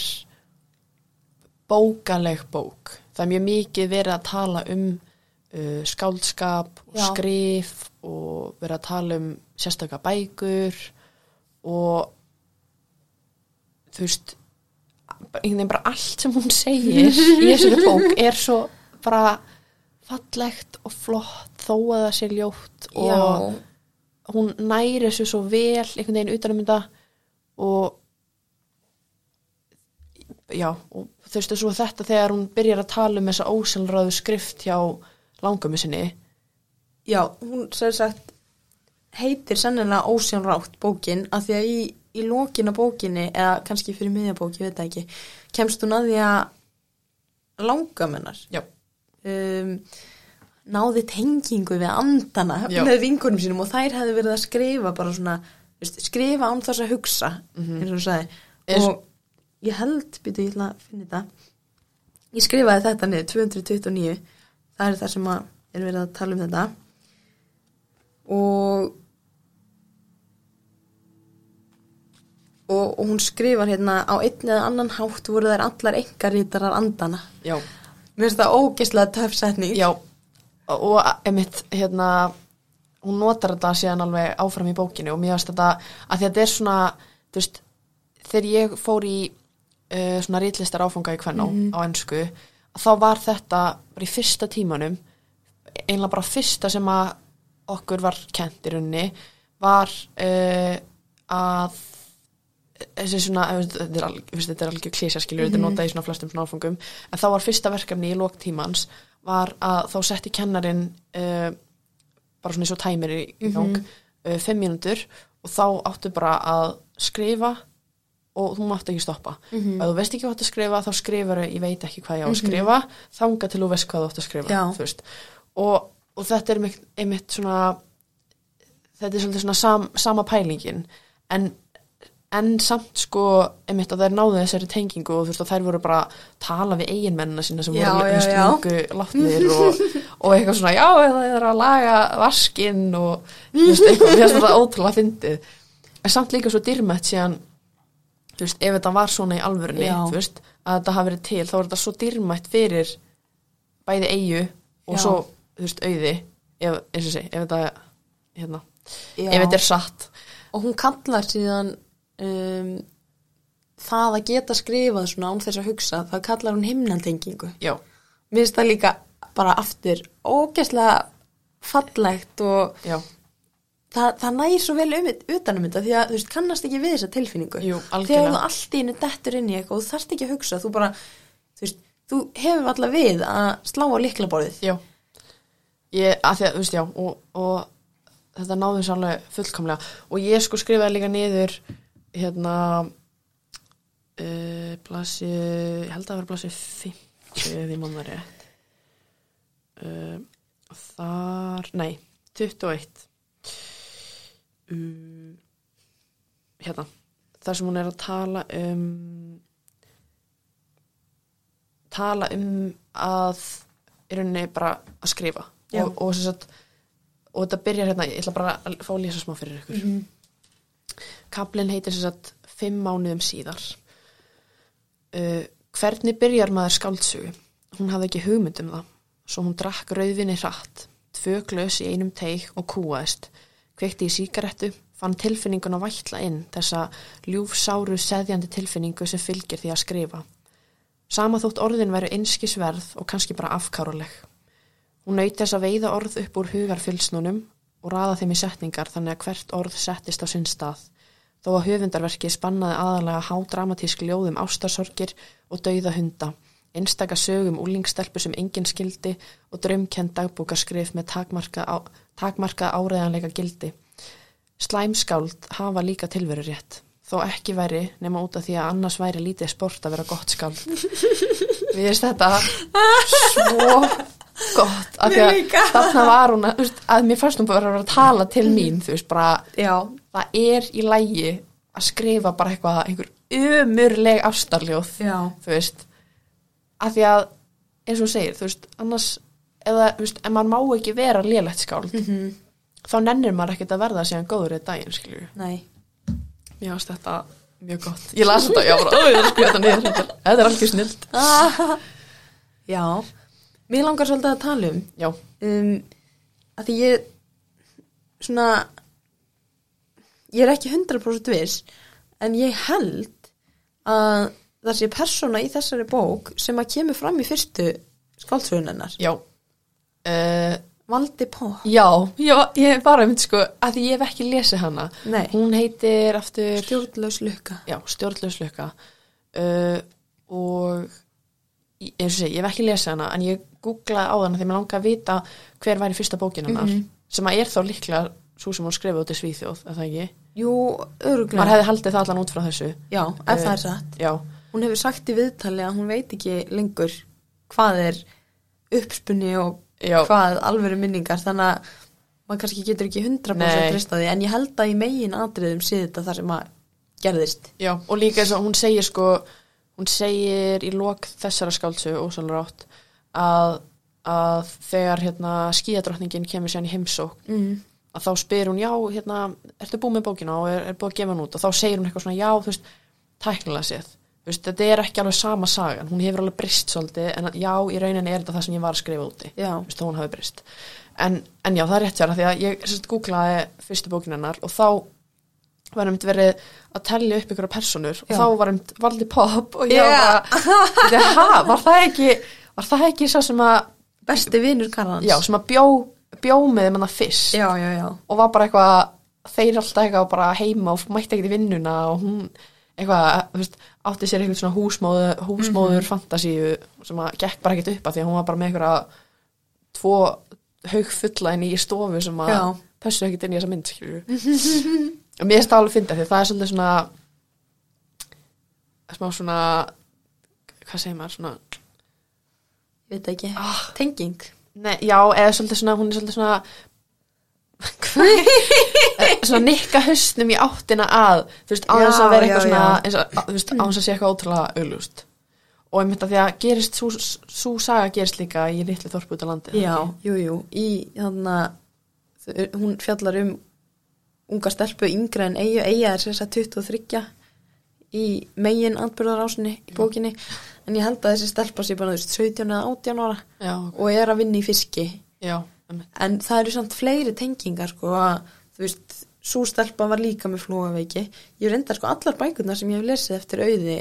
bókaleg bók. Það er mjög mikið verið að tala um uh, skáldskap og Já. skrif og verið að tala um sérstaka bækur og þú veist einhvern veginn bara allt sem hún segir í þessari bók er svo bara fallegt og flott þó að það sé ljótt og Já, hún næri þessu svo vel einhvern veginn utanum þetta og já, og þú veist svo þetta þegar hún byrjar að tala um þessa ósælræðu skrift hjá langömmu sinni. Já, hún sér sagt heitir sennilega ósjánrátt bókin að því að í, í lokina bókinni eða kannski fyrir miðja bók, ég veit ekki kemst hún að því að langamennar já, um, náði tengingu við andana Já. með vinkunum sínum og þær hefði verið að skrifa bara svona, veist, skrifa án þess að hugsa eins og hún sagði. Og ég held, byrju ég að finna þetta. Ég skrifaði þetta niður 229, það er það sem að er verið að tala um þetta. Og og, og hún skrifar hérna á einn eða annan hátt voru þær allar engarítarar andana já, Mér finnst það ógeðslega töff setning. já. Og emitt, hérna hún notar þetta síðan alveg áfram í bókinu og mér finnst þetta að þetta er svona veist, þegar ég fór í uh, svona rítlistar áfanga í kvennó á ennsku, þá var þetta bara í fyrsta tímanum einlega bara fyrsta sem að okkur var kent í rauninni var uh, að þessi svona, þetta er algjör klísja skilur, þetta er notað í svona flestum svona áfengum en þá var fyrsta verkefni í lóktímans var að þá setti kennarin uh, bara svona eins og tæmir í, gang uh, fimm mínútur og þá áttu bara að skrifa og þú mátt ekki stoppa. Mhm. ef þú veist ekki hvað þú skrifa þá skrifar ég veit ekki hvað ég á að skrifa þanga til þú veist hvað þú átt að skrifa og, og þetta er einmitt, svona þetta er svona sam, sama pælingin. En en samt sko einmitt að þær náðu þessari tengingu og þú veist og þær voru bara að tala við eiginmennina sína sem Já, voru lungu látnir og, og eitthvað svona já það er að laga vaskinn og þú veist eitthvað, mér finnst þetta ótrúlega fyndið en samt líka svo dýrmætt síðan þú veist, ef þetta var svona í alvörunni Já. þú veist, að þetta hafi verið til þá er þetta svo dýrmætt fyrir bæði eigu og Já. svo, þú veist, auði ef, eins og sé, ef þetta hérna, ef þetta er satt Og hún kallar síðan um, það að geta skrifað svona án þess að hugsa, það kallar hún himnaltengingu. já, Mér finnst það líka bara aftur ógæslega fallegt og já, það, það nær svo vel um utanum þetta því að þú veist, kannast ekki við þessa tilfinningu. Jú, Þegar algjörlega. þú allt í einu dettur inn í eitthvað og þú þarft ekki að hugsa, þú bara, þú veist, þú hefur alltaf við að slá á liklaborðið. já ég, að því að, þú veist, já og, og þetta þess alveg fullkomlega og ég sko skrifaði líka niður hérna uh, blasi, ég held að það var blasi 50 ef ég mann það rétt. Uh, þar, nei 21 um, hérna þar sem hún er að tala um tala um að í rauninni bara að skrifa. Og, og, sagt, og þetta byrjar hérna, ég ætla bara að fá að lesa smá fyrir ykkur. Mm Mhm. Kablin heitir sem sagt fimm mánuðum síðar. Uh, Hvernig byrjar maður skáldsögu? Hún hafði ekki hugmynd um það. Svo hún drakk rauðvinni hratt tvö glös í einum teig og kúaðist. Kveikti í síkarettu fann tilfinningun að vætla inn þessa ljúfsáru seðjandi tilfinningu sem fylgir því að skrifa. Sama þótt orðin veru einskisverð og kannski bara afkáruleg Hún naut þess að veiða orð upp úr hugarfylsnunum og raða þeim í setningar þannig að hvert orð settist á sinn stað. Þó að höfundarverki spannaði aðalega hádramatísk ljóðum ástarsorgir og dauða hunda, einstaka sögum úlingstelpu sem enginn skildi og draumkend dagbúkarskrif með takmarka, á, takmarka áreðanleika gildi. Slæmskáld hafa líka tilveru rétt, þó ekki væri nema út af því að annars væri lítið sport að vera gott skáld. Við veist þetta svo gott af því að þarna var hún að, að mér fannst hún bara að vera að tala til mín þú veist bara Já, það er í lægi að skrifa bara eitthvað einhver umurleg ástarljóð já, þú veist. Af því að eins og segir þú veist annars eða þú veist en maður má ekki vera lélegt skáld Mhm. þá nennir maður ekkert að verða síðan góður í daginn skilju nei. mér fannst þetta mjög gott. Ég las þetta já bara ég er að skrifa þetta niður þetta er- algjör snilt Já, mér langar svolítið að tala um já. um, að því ég svona ég er ekki 100% viss en ég held að það sé persóna í þessari bók sem að kemur fram í fyrstu skáldsögunennar já. Uh, Valdi Pó Já, ég er bara mynd sko að ég hef ekki lesið hana. Nei. Hún heitir aftur Stjórnlaus lukka. Já, stjórnlauslöka uh, og ég- eins og segi, ég hef ekki lesið hana en ég googlaði á hana því mér langaði að vita hver væri fyrsta bókin hennar Mhm. sem að er þá líklega svo sem hún skrifaði út í Svíþjóð, er það ekki? Jú, öruglega Maður hefði haldið það allan út frá þessu Já, ef Eh, það er satt Já, Hún hefur sagt í viðtali að hún veit ekki lengur hvað er uppspunni og já, hvað alvöru minningar þannig að maður kannski getur ekki 100% Nei. treyst á því en ég held að í megin atriðum sé þetta það sem að gerðist já og líka eins og hún segir sko hún segir í lok þessara skáldsögu ósálur átt að, að þegar hérna skíadrottningin kemur sér í heimsók mm. Að þá spyr hún, já, hérna, ertu búið með bókina og er, er búið að gefa hann út og þá segir hún eitthvað svona, já, þú veist, tæknilega séð, þú veist, þetta er ekki alveg sama sagan, hún hefur alveg brist svolítið, en að, já, í rauninni er þetta það sem ég var að skrifa úti, Já, þú veist, þó hún hafi brist. En, en já, það er rétt sér, því að ég sérst googlaði fyrstu bókina hennar og þá var um verið að tellja upp ykkur personur og Já. þá var um valdi pop og Já. var bara, ha, var það ekki, var það ekki svo sem að, besti vinur Karlans já, sem að bjó, bjó með þeim hann fyrst já, já, já. og var bara eitthvað þeir alltaf eitthvað bara heima og mætti ekkert í vinnuna og hún eitthvað, þú veist, átti sér eitthvað svona húsmóður, húsmóður fantasíu sem að gekk bara ekkert upp að því að hún var bara með eitthvað tvo haug fulla inn í stofu sem að pössu ekkert inn í þessa mynd skilju og mér finnst það alveg fyndið því að það er svolítið svona smá svona hvað segir maður svona veit ekki, Ah. tenging Nei, já, eða svolítið svona, hún er svolítið svona Eh, svona nikka hausnum í áttina að þú veist, á þess að vera eitthvað svona og, þú veist, á þess að sé eitthvað ótrúlega auglust og ég myndi að því að gerist svo, saga gerist líka í litlu þorpu út á landi já, jú, jú, í þannig að hún fjallar um unga stelpu yngre en eigu, eiga er að 23 í megin atbyrðarásinni í bókinni en ég held að þessi stelpa sé bara þú veist, 17 eða 18 ára já, og er að vinna í fiski. Já, en það eru samt fleiri tengingar sko að þú veist svo stelpa var líka með flóaveiki ég reyndar sko allar bækurnar sem ég hef lesið eftir auði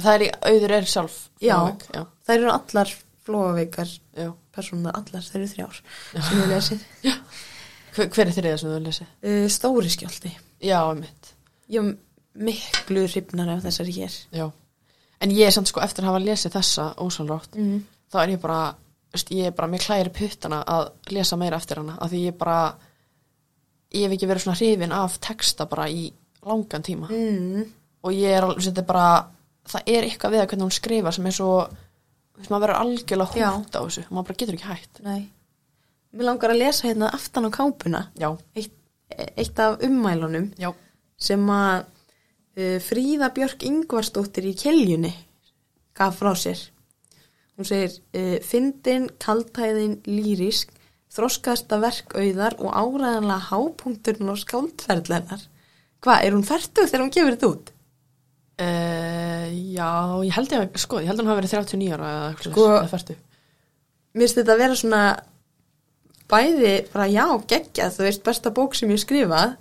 það er í, auður er sjálf Já. flóaveik, já, þær eru allar flóaveikar já. persónunar allar, þær eru þrjár sem ég hef lesið. Hver, hver er þriða sem þú lesið? uh, Stóri skjálti Já, mitt, ég er miklu hrifnar af þessari hér. Já. En ég er samt sko eftir að hafa lesið þessa ósálrátt mm. þá er ég bara, veist, ég er bara mér klæri puttana að lesa meira eftir hana af því ég bara ég hef ekki verið svona hrifin af texta bara í langan tíma. Mm. og ég er alveg, bara það er eitthvað við að hvernig hún skrifa sem er svo veist, maður verður algjörlega Já. hútt á þessu maður bara getur ekki hægt Nei. Mér langar að lesa hérna aftan á kápuna. Eitt, eitt af ummælunum já, sem að Fríða Björk Ingvarsdóttir í Keljunni gaf frá sér. Hún segir, uh, fyndin, kaltæðin, lýrisk, þroskaðasta verk auðar og áræðanlega hápunkturinn og skáldferðlenar. Hvað, er hún færtuð þegar hún gefur þetta út? uh, já ég held ég að, sko, ég held að hún hafi verið 39 ára eða eitthvað Sko- fertu Mér finnst þetta að vera svona bæði, bara já, geggjað, þú veist, besta bók sem ég skrifað,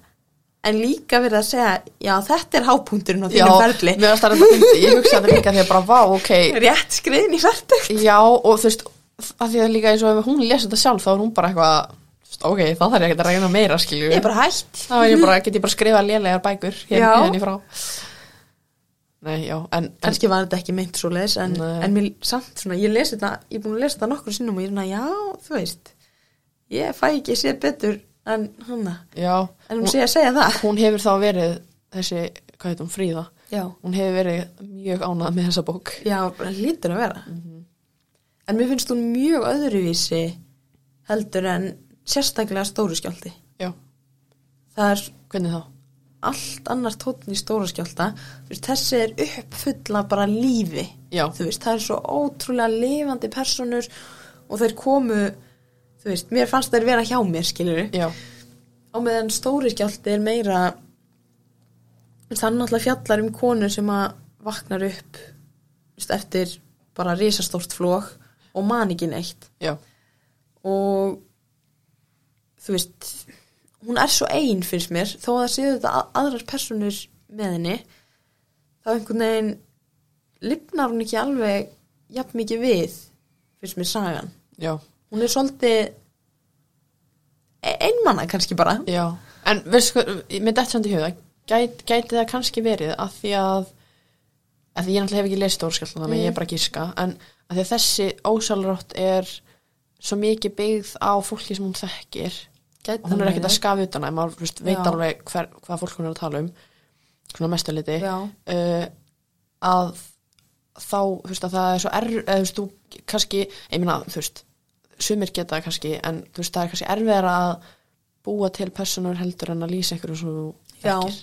en líka verið að segja, já, þetta er hápunkturinn á já, þínum ferli. mér varst það að fyndi, ég hugsa þetta líka því að bara, vá, ok Rétt skriðin í færtugt. já, og þú veist, að því að líka eins og ef hún lesi þetta sjálf, þá er hún bara eitthvað ok, þá þarf ég ekki að reyna meira, skilju Ég er bara hætt. þá ég bara, get ég bara skrifað lélegar bækur Já. hérna, hérna í frá nei, já, en, kannski var þetta ekki meint svo leis en, en mér samt svona, ég lesi þetta ég er búin að lesa þetta nokkur sinnum og ég er svona, já, en hana, já, en hún sé að segja það. hún hefur þá verið þessi, hvað heit hún, Fríða? Já, hún hefur verið mjög ánað með þessa bók. Já, lítur að vera. En mér finnst hún mjög öðruvísi heldur en sérstaklega stóru skjálti já, það er hvernig þá? allt annar tónn í stóru skjálta veist, þessi er uppfulla bara lífi. Já, þú veist, það er svo ótrúlega lifandi personur og þeir komu þú veist, mér fannst þeir vera hjá mér skilur á meðan stóri skjálti er meira er náttúrulega fjallar um konu sem að vaknar upp veist, eftir bara risastórt flók og man ekki neitt. Já, og þú veist hún er svo ein finnst mér þó að það séu þetta að- aðrar personur með henni þá einhvern veginn lifnar hún ekki alveg jafn mikið við finnst mér sagan. Já, hún er svolítið e- einmanna kannski bara. Já. En veistu hvað, með dætt samt í huga gæti, gæti það kannski verið að því að að því ég náttúrulega hef ekki lesið stórskjálta þannig að ég er bara gíska en að því að þessi ósálrátt er svo mikið byggð á fólki sem hún þekkir. Gæti hún er ekkert að skafa utan að maður veit alveg hver, hvað fólk hún er að tala um svona mestuliti Já. uh, að þá, þú veist, að það er svo erf eða þú veist, þú kannski, ég meina, þú veist sumir geta kannski, en þú veist, það er kannski erfiðar að búa til personur heldur en að lýsa einhverju sem þú þekkir.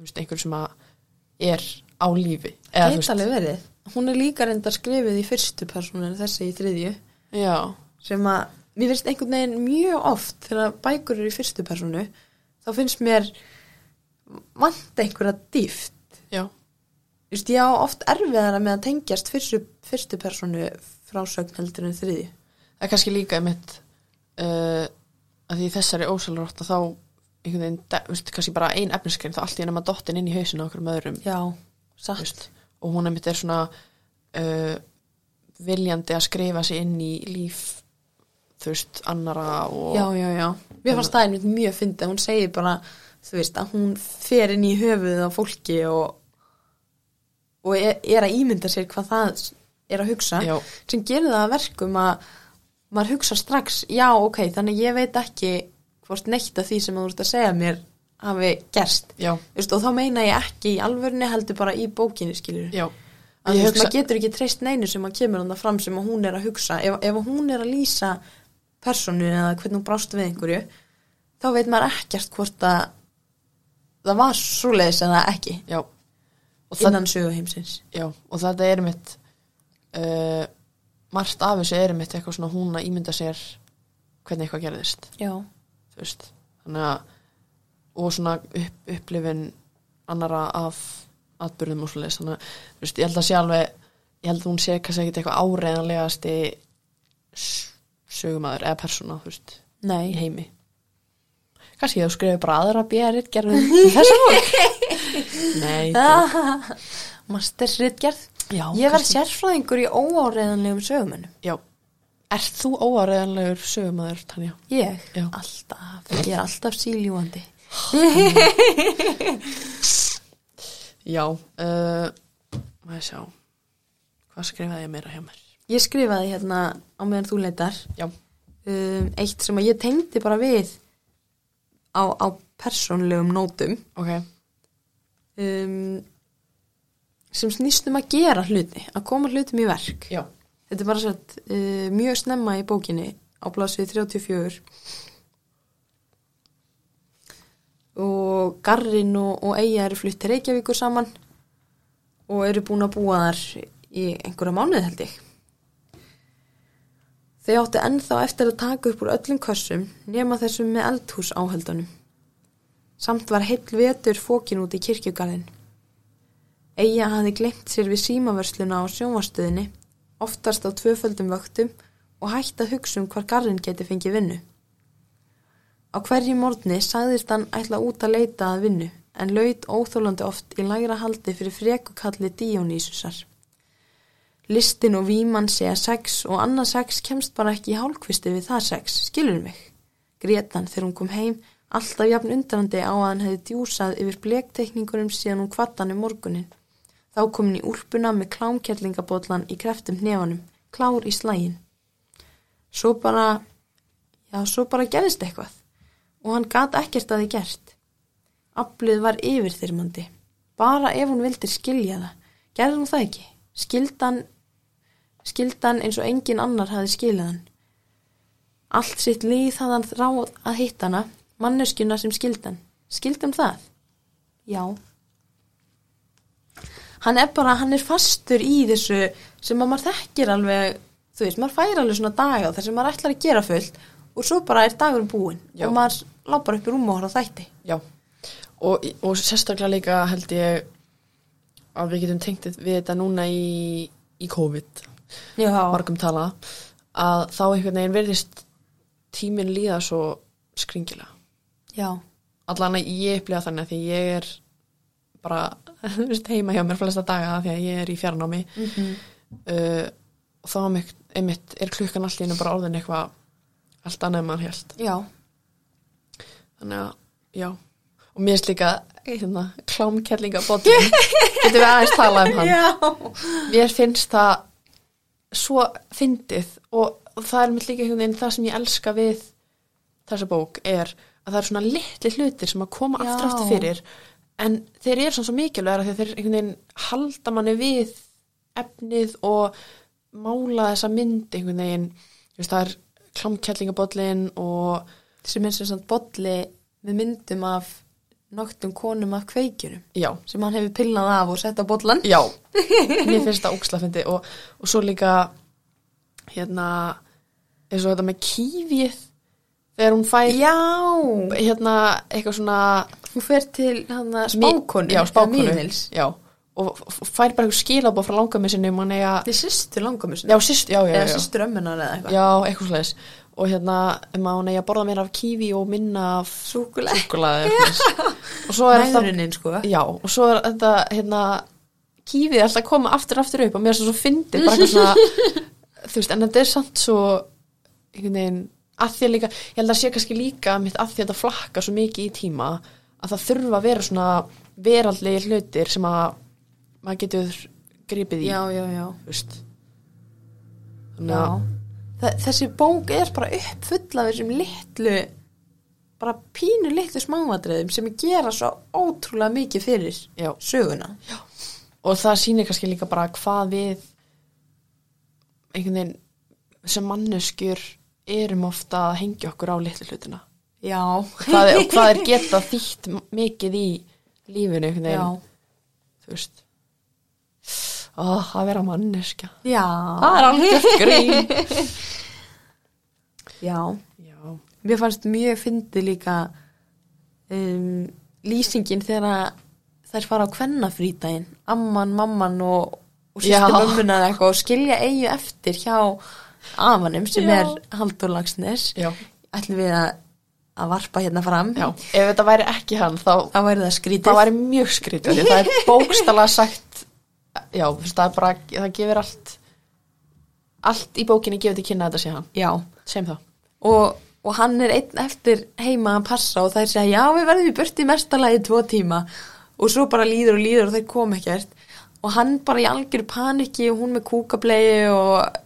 Veist, einhverju sem er á lífi eða, verið. Hún er líka reyndar skrifið í fyrstu persónu en þessi í þriðju. Já, sem að mér finnst einhvern veginn mjög oft þegar bækur eru í fyrstu persónu þá finnst mér vant einhverja dýft. Já, Þú veist, ég á oft erfiðara með að tengjast fyrstu, fyrstu persónu frásögn heldur en þriðju það er kannski líka einmitt uh, að því þessari ósálrótta þá einhvern veginn, veist, kannski bara ein efniskrein þá allt í ennum að dottin inn í hausinu á okkur með öðrum. Já, satt. Veist, og hún einmitt er svona uh, viljandi að skrifa sig inn í líf þú veist, annara og já, já, já, mér fannst það einmitt mjög fyndið, hún segir bara þú veist, að hún fer inn í höfuðið á fólki og og er, er að ímynda sér hvað það er að hugsa Já. sem gerir það að verkum að maður hugsa strax, já, ok, þannig ég veit ekki hvort neitt af því sem þú ert að segja mér hafi gerst. Já, veist, og þá meina ég ekki í alvörni heldur bara í bókinni skilur já. að Ég þú veist, hugsa, maður getur ekki treyst neinu sem að kemur hann fram sem hún er að hugsa. Ef, ef hún er að lýsa personu eða hvernig hún brást við einhverju þá veit maður ekkert hvort að það var svoleiðis eða ekki já. Og, það, innan söguheimsins. Já, og þetta er mitt uh, margt af þessu er mitt eitthvað svona hún að ímynda sér hvernig eitthvað gerðist. Þannig að og svona upp, upplifin annara af atbyrðum og svoleiðis, þannig að veist, ég held að sé alveg ég held að hún sé kannski ekkit eitthvað áreiðanlegasti s- sögumæður eða persóna, í heimi. Kannski þú skrifir bara aðra björið gerðum þessa bók nei, Ah. Mastersritgerð já, Ég var kannski. sérfræðingur í óáreðanlegum sögumennum já, ert þú óaræðanlegur sögumæður, Tanja? Ég? Já. Alltaf, ég er alltaf síljúandi já, uh, maður sjá. Hvað skrifaði ég meira hjá mér? Ég skrifaði hérna á meðan þú leitar. Já, um, eitt sem að ég tengdi bara við á, á persónlegum nótum. Ok. Um, sem snýst um að gera hluti, að koma hlutum í verk. já, Þetta er bara sett uh, mjög snemma í bókinni á blaðsvið 34 og Garrin og, og Eyja eru flutt til Reykjavíkur saman og eru búin að búa þar í einhverja mánuð held ég. Þau áttu ennþá eftir að taka upp úr öllum kössum nema þessum með eldhús áhöldunum. Samt var heill vetur fókin út í kirkjugarðin. Eyja hafði glemt sér við símavörsluna á sjónvarstöðinni, oftast á tvöföldum vöktum og hætt að hugsa um hvar garrin geti fengið vinnu. Á hverju morgni sagðist hann ætla út að leita að vinnu, en laut óþólandi oft í lægra haldi fyrir frekukalli Dionýsusar. Listin og vímann segja sex og annað sex kemst bara ekki í hálkvisti við það sex, skilur mig. Grétan þegar hún kom heim, alltaf jafn undrandi á að hann hefði djúsað yfir blektekningurum síðan hún kvattan um morgunin. Þá kom hann í úlpuna með klámkjærlingabótlan í kreftum hnefanum, klár í slægin. Svo bara, já, svo bara gerðist eitthvað og hann gat ekkert að þið gert. Aflið var yfirþyrmandi. Bara ef hún vildi skilja það. Gerði hún það ekki? Skildan, skildan eins og engin annar hafi skilað hann. Allt sitt líð hafði hann ráð að hitta hana, manneskjuna sem skildan. Skildum það? Já. Hann er bara, hann er fastur í þessu sem að maður þekkir alveg, þú veist, maður fær alveg svona daga þar sem maður ætlar að gera fullt og svo bara er dagurum búinn Já. og maður lápar upp í rúm og horfa á þætti. já og, og sérstaklega líka held ég að við getum tengt við þetta núna í, í COVID Já. margum tala að þá einhvern veginn verðist tíminn líða svo skringilega Já. allan að ég upplifa þannig að því ég er bara heima hjá mér flesta daga því að ég er í fjarnámi. Mm uh, og þá einmitt, einmitt er klukkan allt í einu bara orðin eitthvað allt annað en maður held Já. þannig að, já. Og mér er líka, hérna, klámkellingabóttin getum við aðeins talað um hann? Já. mér finnst það svo fyndið og, það er mitt líka einhvern veginn það sem ég elska við þessa bók er að það eru svona litli hlutir sem að koma aftur aftur fyrir en þeir eru svona svo mikilvægur að þeir einhvern veginn halda manni við efnið og mála þessa mynd einhvern veginn Þú veist, það er klámkellingabóllin og Sem er sem sagt bolli með myndum af noktum konum af kveikjurum já, sem hann hefur pillnað af og sett á bollan. Já, mér finnst það ógslafindi og, og svo líka hérna eins og þetta með kífið þegar hún fær Já. hérna eitthvað svona Hún fer til spákonu. já, spákonu já, og fær bara skilabóð frá langamið sinni um Þetta er sýstur langamus. já, sýstur ömmunar eða eitthvað. já, eitthvað slæðis og hérna um að hún eiga að borða meira af kífi og minna af súkulaði og svo er Næðurinn, sko. Já, og svo er þetta, hérna, kífið er alltaf að koma aftur aftur upp og mér er svo fyndið, bara eitthvað svona, þú veist, en þetta er samt svo, einhvern veginn, að því að líka, ég held að sé kannski líka mitt að því að þetta flakka svo mikið í tíma, að það þurfa að vera svona veraldlegir hlutir sem að maður getur gripið í, Já, já, já. Þannig Já. að, Þa- Þessi bók er bara uppfull af þessum litlu, bara pínu litlu smáadreðum sem gera svo ótrúlega mikið fyrir já, söguna. og það sýnir kannski líka bara hvað við einhvern veginn sem manneskjur erum ofta að hengja okkur á litlu hlutina Já. hvað er, og hvað er geta þýtt mikið í lífinu veginn þú veist Ó, að vera manneskja Já. það er alveg grín Já. já, Mér fannst mjög fyndi líka um, lýsingin þegar þær fara á kvennafrítaginn, amman, mamman og, og Já. sýstu mömmuna eða eitthvað og skilja eigu eftir hjá afanum sem Já. er Haldur Lagsnes. já, Ætlum við að, að varpa hérna fram. Já, ef þetta væri ekki hann þá, þá væri það það væri mjög skrítið. Það er bókstala sagt já, það er bara, það gefur allt allt í bókinni gefur til kynna þetta sé hann, Já, sem það. Og, og hann er einn eftir heima að passa og þær segja já við verðum í burti mestalagi tvo tíma. Og svo bara líður og líður og þær kom ekkert. Og hann bara í algjöru paniki og hún með kúkablegi og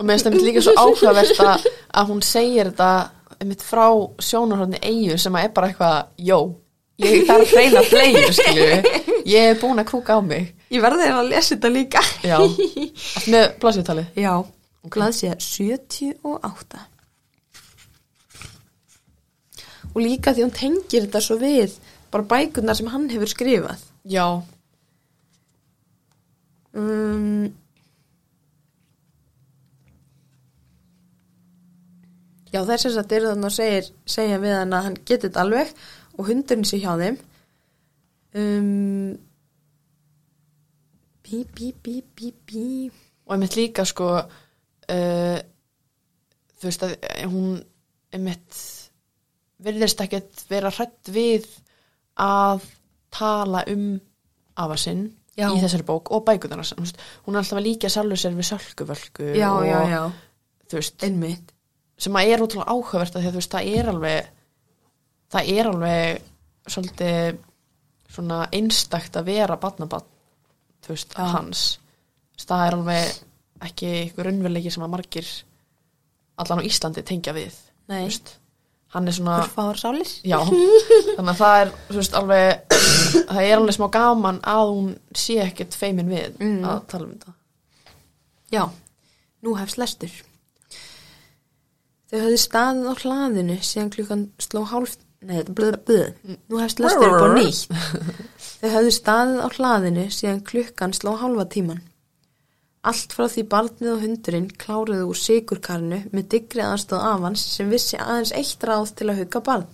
og mér finnst það líka svo áhugavert að hún segir þetta einmitt frá sjónarhóðni eigu sem að er bara eitthvað, jó ég þarf að hreina bleiðu, skilju. Ég er búin að kúka á mig. Ég verði að lesa þetta líka. Já, með blaðsviðtali Já, glaðsíða 78 og líka því hún tengir þetta svo við bara bækurnar sem hann hefur skrifað. Já, um, Já, þess að þetta er þannig að segir, segja við hann að hann geti þetta alveg og hundurinn sé hjá þeim. Um, Bí, bí, bí, bí, bí. Og einmitt líka sko uh, þú veist að hún einmitt virðist ekkert vera hrætt við að tala um afa sinn Já. í þessari bók og bækunar hún er alltaf að líka sjálfur sér við Já, og já, þú veist, einmitt sem að er útrúlega áhugavert að því að þú veist, það er alveg það er alveg svolítið svona einstakt að vera barnabann, þú veist, Já. hans það er alveg ekki ykkur unnveruleiki sem að margir allan á Íslandi tengja við Nei. veist, hann er svona Hurfáður sálir já, þannig að það er veist, alveg það er alveg smá gaman að hún sé ekkert feimin við Mm. að tala um þetta Já, nú hefst lestur. Þau höfðu staðið á hlaðinu síðan klukkan sló hálf... Nei, þetta er blöð, blöð. Nú hefst lestur upp á nýtt. Þau höfðu staðið á hlaðinu síðan klukkan sló hálfa tíman. Allt frá því barnið og hundurinn kláruðu úr sigurkarnu með digri aðstóð afans sem vissi aðeins eitt ráð til að hugga barn.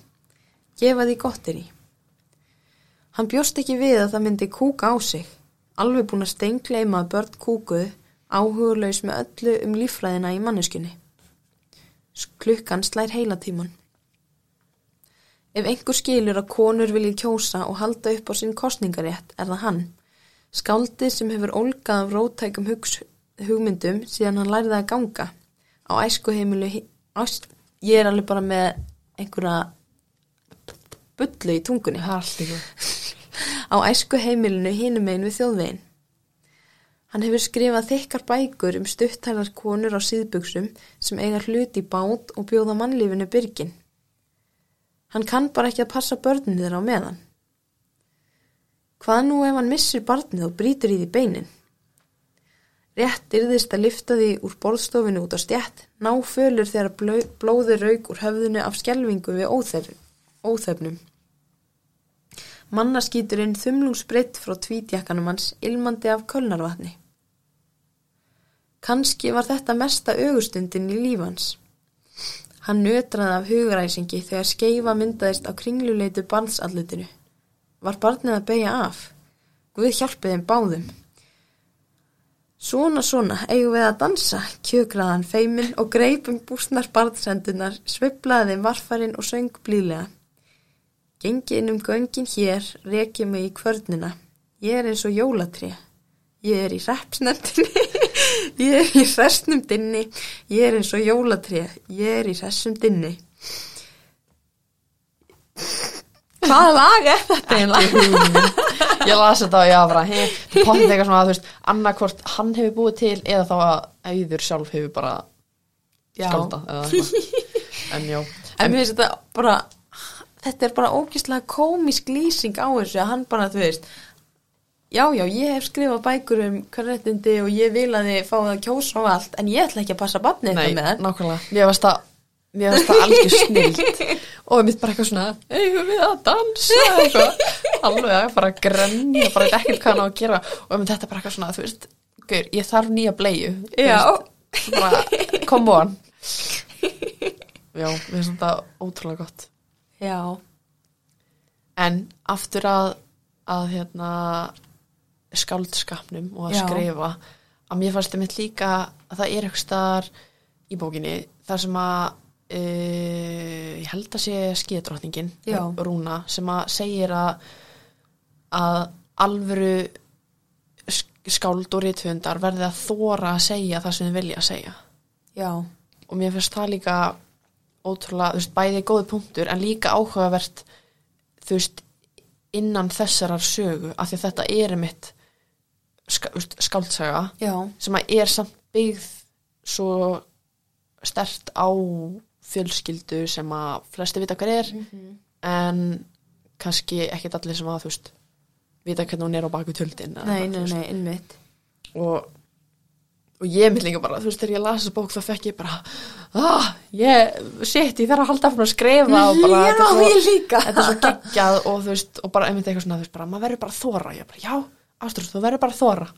Gefa því gottir í. Hann bjóst ekki við að það myndi kúka á sig. Alveg búin að steingleima að börn kúkuðu, áhugurlaus með öllu um líffræðina í manneskunni. Klukkan slær heila tíman. Ef einhver skilur að konur vilji kjósa og halda upp á sinn kostningarétt er það hann. Skáldið sem hefur ólgað af rótækum hugmyndum síðan hann læriði að ganga. Á æskuheimilu, ég er alveg bara með einhverja bullu í tungunni. Á æsku heimilinu hinum einn við þjóðvegin. Hann hefur skrifað þykkar bækur um stuttælar konur á síðbuksum sem eiga hlut í bát og bjóða mannlífinu byrgin. Hann kann bara ekki að passa börnin þeirra á meðan. Hvað nú ef hann missir barnið og brýtur í því beinin? Rétt yrðist að lifta því úr borðstofinu út á stjætt, ná fölur þegar bló- blóði rauk úr höfðinu af skelvingu við óþef, óþefnum. Mannaskíturinn þumlungsbreytt frá tvítjakkanum hans ilmandi af kölnarvatni. Kanski var þetta mesta augustundin í lífans. Hann nötraði af hugræsingi þegar skeifa myndaðist á kringluleitu barnsallutinu. Var barnið að beigja af? Guð hjálpið þeim báðum. Svona, svona, eigum við að dansa, kjökraðan feimin og greipum búsnar barnsendunar, sveiplaði þeim varfarinn og söng blílega. Gengi inn um göngin hér, rekja mig í kvörnina. Ég er eins og jólatrí. Ég er í repsnefndinni. Ég er í hressnum dinni. Ég er eins og jólatrí. Ég er í hressum dinni. Hvaða lag er þetta eiginlega? ég las þetta og ég var bara hei, það potið eitthvað svona að þú veist annarkvort hann hefur búið til eða þá að auður sjálf hefur bara skálda eða eitthvað en já, En mér finnst þetta bara, þetta er bara ógíslega komisk lýsing á þessu að hann bara, þú veist, já, já, ég hef skrifað bækur um hverrættindi og ég vil að þið fáið að kjósa og allt, en ég ætla ekki að passa nei, eitthvað með það. nákvæmlega. Mér varst það mér varst það algjör snild og mitt bara eitthvað svona eigum við að dansa? Eitthvað. alveg að bara grenja bara ekkert hvað hann á að gera. Og þetta bara eitthvað svona, þú veist gaur, ég þarf nýja bleiu þú Já. veist, bara, come on. Já, við finnst þetta ótrúlega gott. Já, En aftur að, að hérna, skáldskapnum og að Já. skrifa að mér fannst einmitt líka að það er eitthvað staðar í bókinni þar sem að uh, ég held að sé skíðdrottningin Já. Rúna sem að segir að að alvöru sk- skáld og rithundar verði að þóra að segja það sem þið vilja að segja já, og mér finnst það líka ótrúlega, þú veist, bæði góði punktur en líka áhugavert þú veist, innan þessarar sögu af því þetta er mitt skáldsaga já, sem að er samt byggð svo stert á fjölskyldu sem að flesti vita hver er en kannski ekkert allir sem að þú veist vita hvernig hún er á baku tjöldin nei, nei, nei, innmitt og, og ég mitt líka bara þú veist þegar ég las þessu bók þá fekk ég bara ah, ég, shit, ég þarf að halda fyrir að skrifa og bara já, þetta er svo, geggjað og þú veist og bara einmitt eitthvað svona þú veist bara maður verður bara að þóra ég bara já, ástrúð, þú verður bara að þóra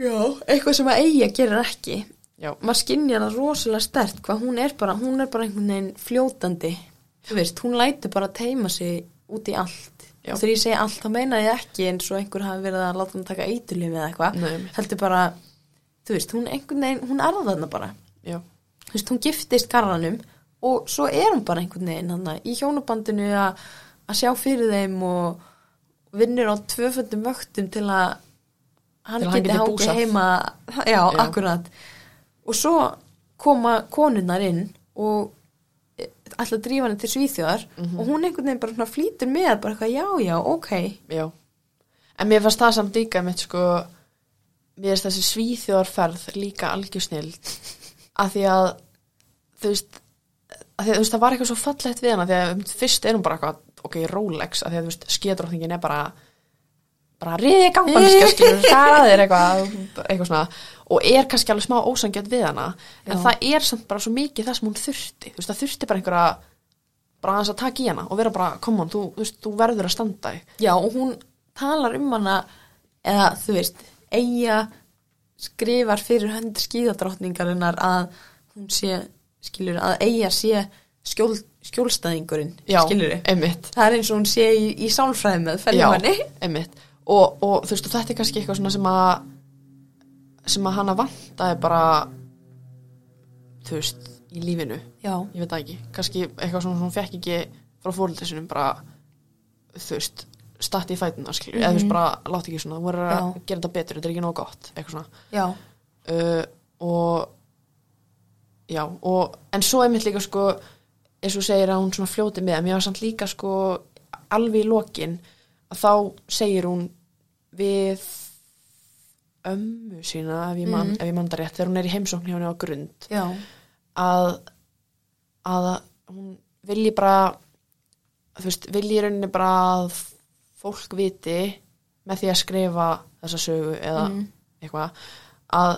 já, eitthvað sem að eiga gerir ekki. Já, maður skinnjar það rosalega stert hvað hún er bara, hún er bara einhvern veginn fljótandi. Þú veist, hún lætur bara teima sig út í allt. Já. og þegar ég segi allt, þá meina ég ekki eins og einhver hafi verið að láta hún taka eiturlif eða eitthvað, heldur bara þú veist, hún einhvern veginn, hún er þarna bara. Já, þú veist, hún giftist garranum og svo er hún bara einhvern veginn hana, í hjónabandinu að sjá fyrir þeim og vinnur á tvöföldum vöktum til að hann Til að geti búsað. heima já, Já. akkurat og svo koma konunnar inn og eh, ætla að drífa henni til Svíþjóðar Mhm. og hún einhvern veginn bara flýtur með bara eitthvað, já, já, ok já en mér fannst það samt líka mitt sko mér finnst þessi svíþjóðarferð líka algjör snild af því að þú veist að því að þú veist það var eitthvað svo fallegt við hana því að fyrst er hún bara eitthvað ok, Rolex, af því að þú veist skíðdrottningin er bara bara riði ganganska skilur, það er að þér eitthvað eitthvað svona, og er kannski alveg smá ósangjöld við hana, en Já. það er samt bara svo mikið það sem hún þurfti, þú veist, það þurfti bara einhverja bara aðeins að taka í hana og vera bara, come on, þú, þú veist, þú verður að standa í já, og hún talar um hana eða, þú veist, eiga skrifar fyrir hönd skíðadrottningarinnar að hún sé, skilur, að eiga sé skjól, skjólstæðingurinn, skilur einmitt, það er eins og hún sé í, í sálfræði með einmitt. Og, og þú veist, og þetta er kannski eitthvað svona sem að sem að hana vantaði bara þú veist, í lífinu. Já, ég veit það ekki, kannski eitthvað svona sem hún fekk ekki frá fóröldisinum bara þú veist, statti í fætuna skilju, eða þú veist bara, láti ekki svona þú verður að Mhm. Gera þetta betur, þetta er ekki nóg gott eitthvað svona. Já, uh, og já, og en svo einmitt líka sko eins og segir að hún svona fljóti með mér var samt líka sko alveg í lokin að þá segir hún við ömmu sína ef ég man, ef ég man það rétt þegar hún er í heimsókn hjá henni á grund já, að að hún vilji bara þú veist, vilji rauninni bara að fólk viti með því að skrifa þessa sögu eða eitthvað að,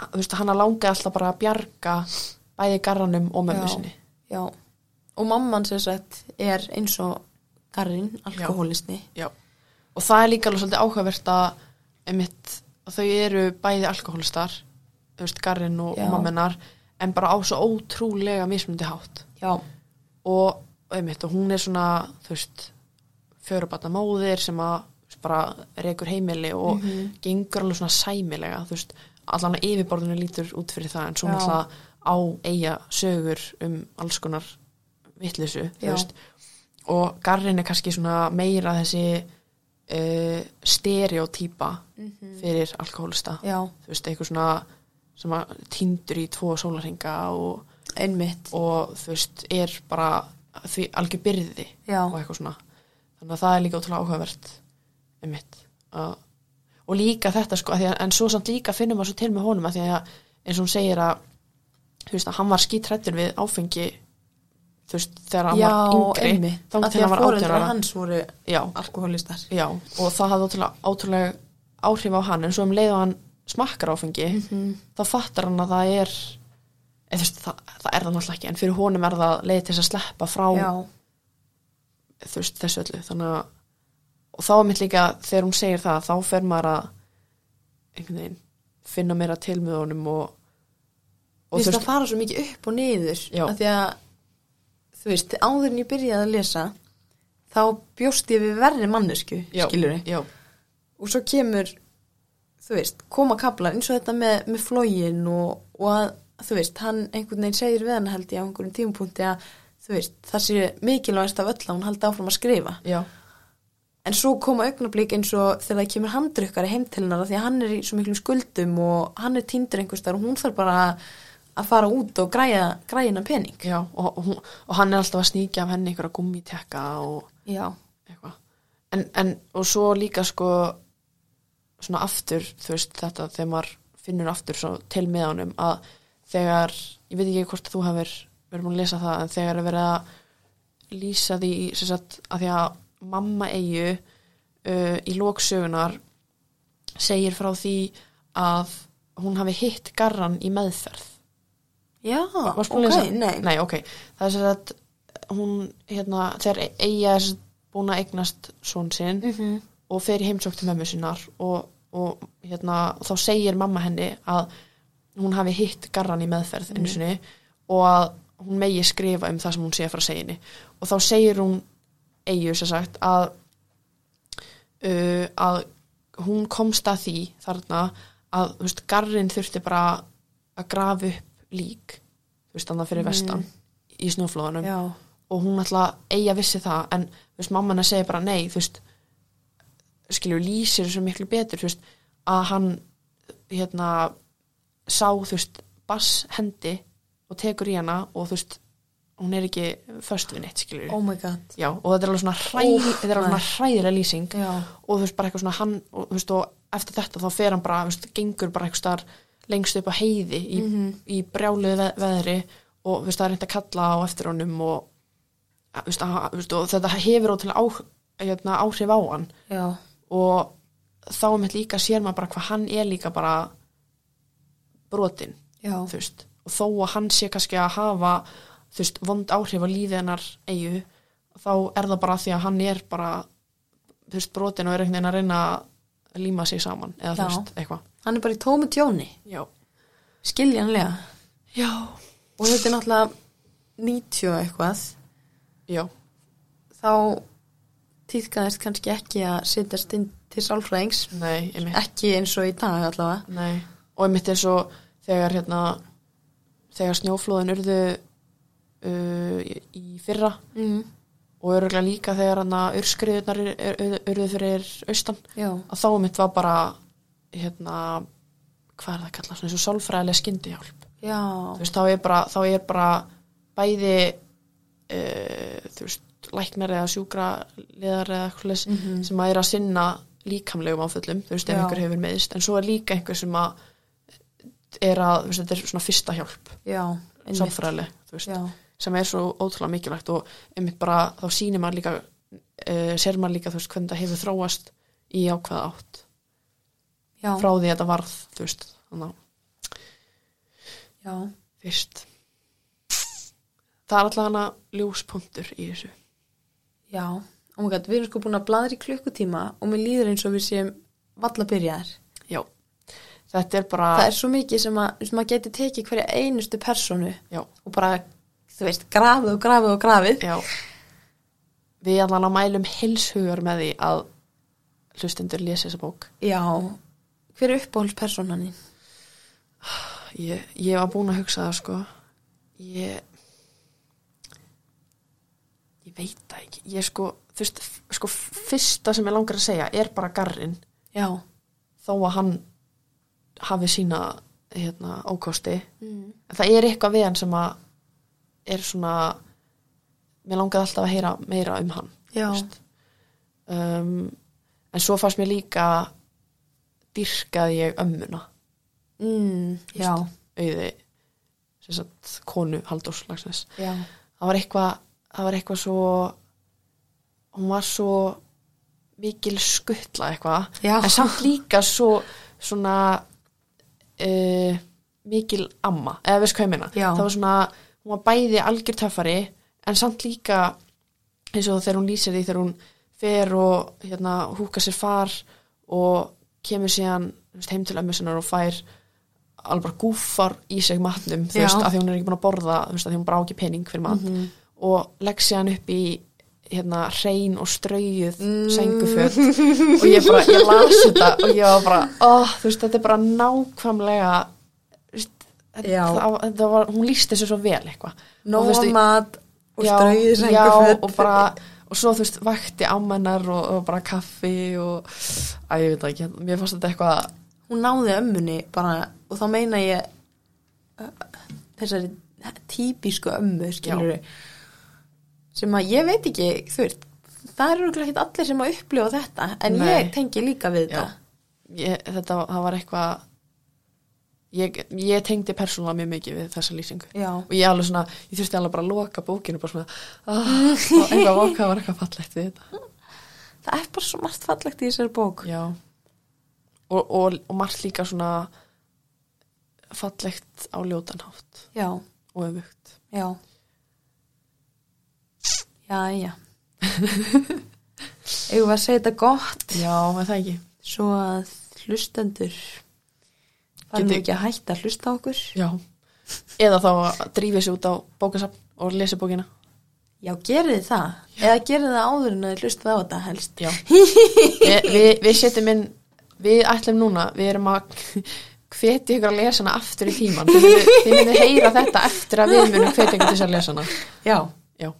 að þú veist, hana langi alltaf bara að bjarga bæði garranum og mömmu sinni. Já og mamman sem sagt er eins og garrin, alkohólisti Já. og það er líka alveg svolítið áhugavert að einmitt, að þau eru bæði alkohólistar garrin og, Já. og mammenar en bara á svo ótrúlega mismundi hátt já, og, einmitt, og hún er svona þú veist, fjörubata móðir sem að bara rekur heimili og gengur alveg svona sæmilega þú veist, allan að yfirborðinu lítur út fyrir það en svo Já. náttúrulega á eiga sögur um alls konar veist. Og garrin er kannski svona meira þessi uh, stereotýpa fyrir alkohólista. Já, þú veist, eitthvað svona sem að týndur í tvo sólarhinga og og þú veist, er bara því algjör byrði Já. og eitthvað svona. Þannig að það er líka ótrúlega áhugavert um mitt og líka þetta sko, að að, en svo samt líka finnum maður svo til með honum að því að eins og hún segir að þú veist að hann var skítrættur við áfengi þú veist, þegar hann já, var yngri einmitt. þá til hann var ára. hans voru já, alkohólistar. Já, og það hafði ótrúlega, ótrúlega áhrif á hann en svo um leið og hann smakkar áfengi þá fattar hann að það er eða, veist, það, það er það náttúrulega ekki en fyrir honum er það leið til þess að sleppa frá þú veist, þessu öllu. Þannig að og þá er mitt líka þegar hún segir það þá fer maður að einhvern veginn finna meira til með honum og, og Þú veist, það fara svo mikið upp og niður af því að þú veist, áður en ég byrjaði að lesa þá bjóst ég við verri mannesku skilur já, og svo kemur þú veist, koma kaplar eins og þetta með, með flógin og, og að, þú veist, hann einhvern veginn segir við hann held ég á einhverjum tímapunkti að þú veist, það sé mikilvægast af öll að hún haldi áfram að skrifa. Já, en svo koma augnablík eins og þegar það kemur handrukkari heim til hennar af því að hann er í svo miklum skuldum og hann er týndur einhvers þar og hún þarf bara að fara út og græja græjina pening. Já. Og, og, hún- og hann er alltaf að sníkja af henni einhverja gummitekka og já, eitthvað. En, en, og svo líka sko svona aftur, þú veist, þetta þegar maður finnur aftur svo til með honum að þegar, ég veit ekki hvort þú hefur verið múin að lesa það, en þegar er verið að lýsa því sagt, að því að mamma eigu uh, í lóksögunar segir frá því að hún hafi hitt garran í meðferð já, ok, nei, Nei, ok. Það er sem að hún, hérna, þegar eiga er búin að eignast són sinn Mhm. og fer í heimsók til mömmu sinnar og, og hérna, þá segir mamma henni að hún hafi hitt garran í meðferð einu sinni og að hún megi skrifa um það sem hún sé frá seginni og þá segir hún eigu sem sagt að uh, að hún komst að því þarna að veist, garrin þurfti bara að grafa upp lík þú veist, þannig fyrir vestan í snjóflóðanum já, og hún alltaf eiga vissi það en þú veist, mamma hennar segir bara nei þú veist, skilur lýsir þessu miklu betur, þú veist, að hann hérna sá, þú veist, bass hendi og tekur í hana og þú veist hún er ekki först við neitt, skilur oh my god. Já, og þetta er alveg svona, hræ, þetta er alveg svona hræðilega lýsing já, og þú veist, bara eitthvað svona hann og, þú veist, og eftir þetta þá fer hann bara, þú veist, gengur bara eitthvað starf lengst upp á heiði í, í brjáluðu ve veðri og veist, það er reynd að kalla á eftir honum og, veist, að, veist, og þetta hefur ótrúlega á, hérna, áhrif á hann. Já, og þá er mitt líka sér maður bara hvað hann er líka bara brotin, og þó að hann sé kannski að hafa vond áhrif á lífið hennar eigu, þá er það bara því að hann er bara brotin og er einhvern veginn að reyna að líma sig saman, eða þú veist, eitthvað. Hann er bara í tómu tjóni. Já, skiljanlega. Já, og þetta er náttúrulega 90 og eitthvað. Já, þá týðkaðist kannski ekki að sittast inn til sálfræðings. Ekki eins og í dag allavega. Nei, og einmitt eins og þegar hérna þegar snjóflóðin urðu uh, í fyrra mm. Og örgulega líka þegar hann að urskriðunar urðu fyrir austan. Já, að þá einmitt var bara hérna hvað er það að kalla, svona eins og sálfræðilega skyndihjálp. Veist, þá er bara, þá er bara bæði uh, þú veist, læknar eða sjúkra liðar eða eitthvað leys Mhm. sem að er að sinna líkamlegum áföllum, þú veist, ef Já. einhver hefur meðist en svo er líka einhver sem að er að, þú veist, þetta er svona fyrsta hjálp. Sálfræðileg, þú veist, já, sem er svo ótrúlega mikilvægt og einmitt bara, þá sýnir maður líka uh, sér maður líka, þú veist, hvernig það hefur þróast í ákveða átt. Já, frá því að þetta varð, þú veist, þannig að já, fyrst. Það er alltaf hana ljóspunktur í þessu. Já. Oh my god, við erum sko búin að bladra í klukkutíma og mér líður eins og við séum valla byrjaðar já, þetta er bara það er svo mikið sem að sem maður geti tekið hverja einustu personu já, og bara, þú veist, grafið og grafið og grafið. Já. Við allan að mælum heilshugar með því að hlustendur lesi þessa bók. Já, hver er uppáhaldspersonan þín? ég, ég var búin að hugsa það sko. Ég ég veit það ekki. Ég sko, þú veist, sko fyrsta sem ég langar að segja er bara garrin já, þó að hann hafi sína hérna, ókosti. Mm. það er eitthvað við hann sem að er svona mér langaði alltaf að heyra meira um hann um, en svo fannst mér líka dyrkaði ég ömmuna. Mm, já, auði konu Halldórs Lagsnes það var eitthvað það var eitthvað svo hún var svo mikil skuttla eitthvað. En samt líka svo svona uh, mikil amma, eða veist hvað ég Já. það var svona, hún var bæði algjör töffari en samt líka eins og þegar hún lýsir því þegar hún fer og hérna húka sér far og kemur síðan heim til ömmu sinnar og fær alveg bara gúfar í sig matnum þú veist, að því hún er ekki búin að borða þú veist, að því hún brá ekki pening fyrir mat Mhm. og legg sér hann upp í hérna hrein og straujuð Mm. sænguföt og ég bara, ég las þetta og ég var bara, oh, þú veist, þetta er bara nákvæmlega. Það, það var, hún líst þessu svo vel eitthvað nóa veist, mat Og já, sængurföt. og bara og svo þú veist, vakti ámennar og, og bara kaffi og að ég veit ekki, mér fannst þetta eitthvað Hún náði ömmunni bara, og þá meina ég þessari típisku ömmu, skilur sem að ég veit ekki, þú veist, það eru ekki allir sem að upplifa þetta, en Nei. ég tengi líka við þetta. ég, þetta, það var eitthvað ég, ég tengdi persónulega mjög mikið við þessa lýsingu Já. og ég alveg svona, ég þurfti alveg bara að loka bókinu bara svona, ah, og eitthvað vokað var eitthvað fallegt við þetta Það er bara svo margt fallegt í þessari bók. já og, og, og margt líka svona fallegt á ljótanhátt Já, og öfugt já. Já, já. Eigum við að segja þetta gott, já, er það ekki svo að hlustendur farum Geti- við ekki að hætta að hlusta okkur. já. eða þá að drífa sig út á bókasafn og lesa bókina Já, gerið þið það. Eða gerið það áður en að þið hlustið á þetta helst. Já. Vi, við, við setjum inn, við ætlum núna, við erum að hveti ykkur að lesa hana aftur í tíman. Þið myndu heyra þetta eftir að við munum hveti ykkur til að lesa hana. Já. Já.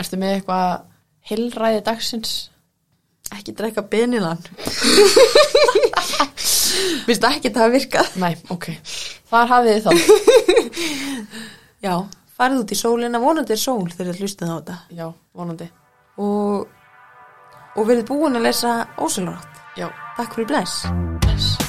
Ertu með eitthvað heilræði dagsins? Ekki drekka benilan. Vist ekki það virkað? Nei, ok. Þar hafið þið þá. Já, farið út í sólina, vonandi er sól þegar þið hlustið á þetta. Já, vonandi. Og, og verið búin að lesa ósalarátt. Já. Takk fyrir bless. Bless.